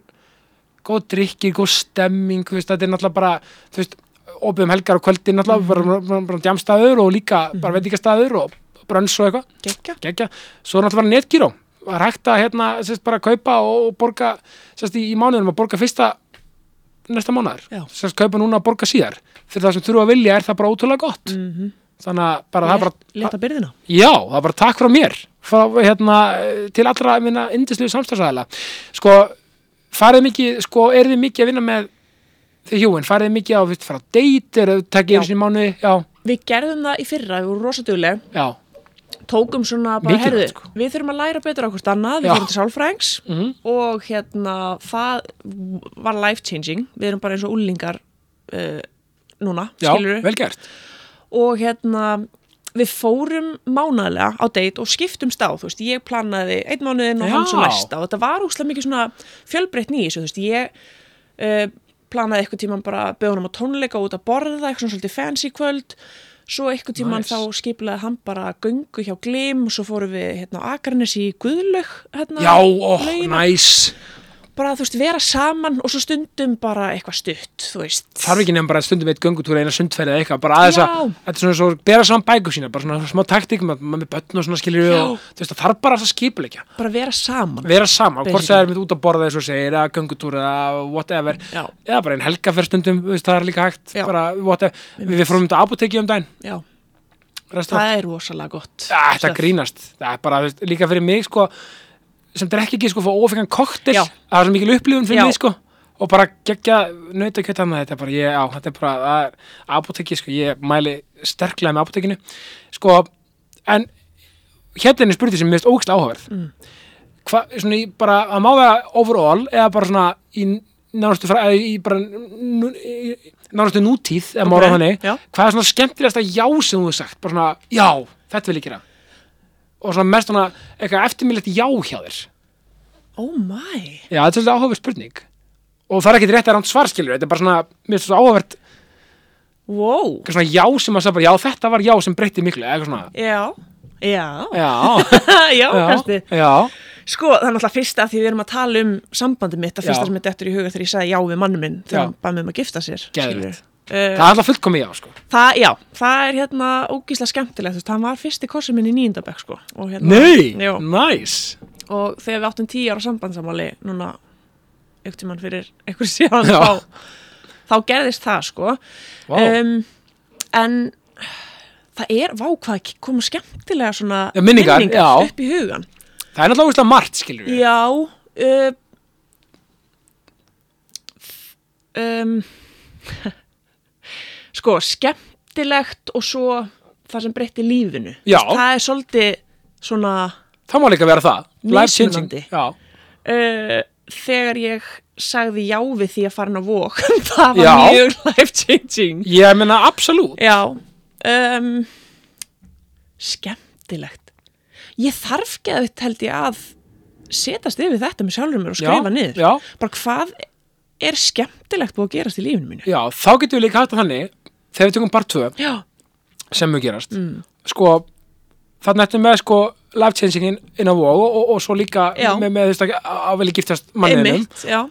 góð drikkir, góð stemming, þú veist, þetta er náttúrulega bara, þú veist, opið um helgar og kvöldin náttúrulega, bara, bara, bara djamstaður og líka bara veitingastaður og brönns og eitthvað. Gekkja geggja, svo er náttúrulega netgíró var hægt að hérna, sérst, bara kaupa og borga, sérst, í, í mánuðum að borga fyrsta næsta mánuður Já. sérst, kaupa núna að borga síðar. Fyrir það sem þurfa að vilja er það bara ótrúlega gott. Mm þannig að bara það er bara Leta byrðina. Já, það bara takk frá mér. Frá, hérna, til allra minna indislu samstæðsæðila sko, farið mikið, sko, er þið mikið að vinna með þið hjúin, farið mikið á vitt, fara er það takkið Já. einu sinni í mánuði, já, Við gerðum það í fyrra, við vorum rosa dugleg. Já Tókum svona bara, Mikilvægt, herðu, sko. við þurfum að læra betur á hvort annað Við Já. fórum til sálfræðings. Mm og hérna það var life changing við erum bara eins og úlingar uh, núna, já, skilur vel gert. Og hérna við fórum mánaðlega á date og skiptum stáð, þú veist, ég planaði einn mánuðin og Já. hann svo næsta. Og þetta var úslega mikið svona fjölbreytt nýjus, þú veist, ég uh, planaði eitthvað tíman bara böðunum á tónleika út að borða, eitthvað svona svolítið fancy kvöld svo eitthvað tíman Nice. þá skiplaði hann bara göngu hjá Glim og svo fórum við hérna á Akarnes í Guðlaug hérna, já, ó, laugina. næs bara, þú veist, vera saman og svo stundum bara eitthvað stutt, þú veist. þarf ekki nefn bara stundum eitt göngutúr eina sundferð eða eitthvað, bara aðeins að þetta er svona svo, bera saman bækur sína, bara svona smá taktík maður með börn og svona skiljur Já. og þú veist, það þarf bara að skipulegja Bara vera saman. vera saman, hvort það er með út að borða eins og segir, eða göngutúr eða whatever Já. eða bara einn helgaferð stundum, þú veist, það er líka hægt bara whatever, við, við fórum þetta apoteki um daginn Já, restaurant. það er rosalega gott. Þetta stöf. grínast, það er bara veist, líka fyrir mig sko, sem drekki ekki sko fór ófengan koktel, það er svo mikil upplifun fyrir mig sko. Og bara gegja nautakjöt annað þetta er bara, ég, á, þetta er bara það apoteki, sko, ég mæli sterklega með apotekinu, sko en hérna er spurning sem finnst ógæslega áhugaverð. Mm. hvað, svona í bara, að má vera overall eða bara svona í nánastu nánastu nútíð, eða Ok, mára þannig hvað er svona skemmtilegasta já sem þú hefur sagt? Bara svona, já, þetta vil ég gera og svona mest svona eitthvað eftirminnlegt já hjá þér Oh my. já, þetta er svolítið áhugaverð spurning og það er ekkit rétt að ránt svarskilur þetta er bara svona, mér finnst þetta áhugavert Wow. eitthvað svona já sem að sagði bara, já, þetta var já sem breytti miklu, eitthvað svona Já, já. já, já, kannski. já, Sko, það er náttúrulega fyrsta því við erum að tala um sambandi mitt, að fyrsta Já. sem þetta eftir í huga þegar ég sagði já við mannu minn, þegar hann bæði mig um að gifta sér. Geðveikt. Uh, það er alltaf fullkomi já, sko það, já, það er hérna ógísla skemmtilegt, veist, hann var fyrsti korsi minn í nýjendabæk, sko. Hérna, nei, Já, nice og þegar við áttum tíu ára sambandsamáli, núna, ykkur tímann fyrir einhver síðan, þá, þá gerðist það, sko. Vá. Um, en það er, vá, hvað koma skemmtilega svona Já, minningar, já. upp í hugan. það er náttúrulega ógeðslega margt, skilur við Já uh, um, Sko, skemmtilegt og svo það sem breytti lífinu. Já. Það er svolítið svona það má líka vera það. Mismunandi. já, uh, Þegar ég sagði já við því að fara inn á vók Það var Já. mjög life changing ég meina absolutt. Já um, Skemmtilegt. Ég þarf geðvitt held ég að setast yfir þetta með sjálfur mér og skrifa já, niður. já, bara hvað er skemmtilegt búið að gerast í lífinu mínu? Já, þá getum við líka haft það þannig þegar við tökum part 2 já, sem mjög gerast sko, þarna ertu með sko life changingin inn á vóg og, og, og svo líka Já. með, með þú veist að vilja giftast já,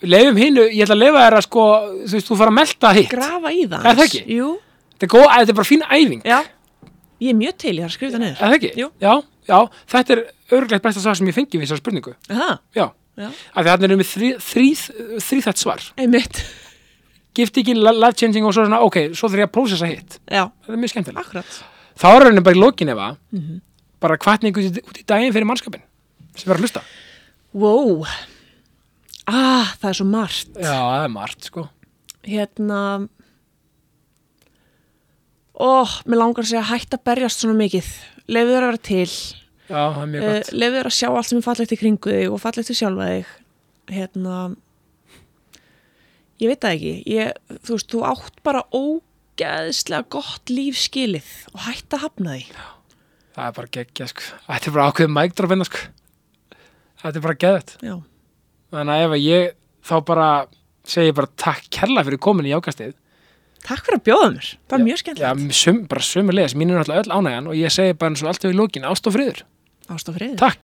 leifum hinnu, ég ætla að leifa þér að sko þú veist, þú fara að melta hitt. Grafa í það Er það ekki? Er, þetta er bara fín æfing. Já, ég er mjög til ég þarf að skrifa það er niður það ekki? Jú. Já, já, þetta er örgleitt besta svar sem ég fengi við þessar spurningu. Já, já, af því að þarna erum við þrýþætt svar. Einmitt giftingin, life changing og svo svona, ok, svo þarf ég að prósessa hitt. Já, það er mjög skemmtilegt. Akkurat. Þá er raunin bara í lokin efa Mhm. bara hvatning út, út í daginn fyrir mannskapin sem verður að hlusta. Wow, ah, það er svo margt. Já, það er margt, sko. Hérna óh, mér langar að segja hætt að berjast svona mikið. Lefðu þér að vera til. Já, það er mjög uh, gott lefðu þér að sjá allt sem er fallegt í kringu þig og fallegt í sjálfa þig. Hérna ég veit það ekki. Ég, þú veist, þú átt bara ógeðslega gott líf skilið og hætt að hafna því. Það er bara geggja, sko. Þetta er bara ákveðið mækdrofina, sko. Þetta er bara geðvægt já, þannig að ef ég þá bara segi bara takk kærlega fyrir komin í jákastið takk fyrir að bjóða mér. Það var mjög já, skemmtilegt sum, bara sömu leðis, mín er náttúrulega öll ánægjan og ég segi bara eins og alltaf í lókin, ást og friður. Ást og friður. Takk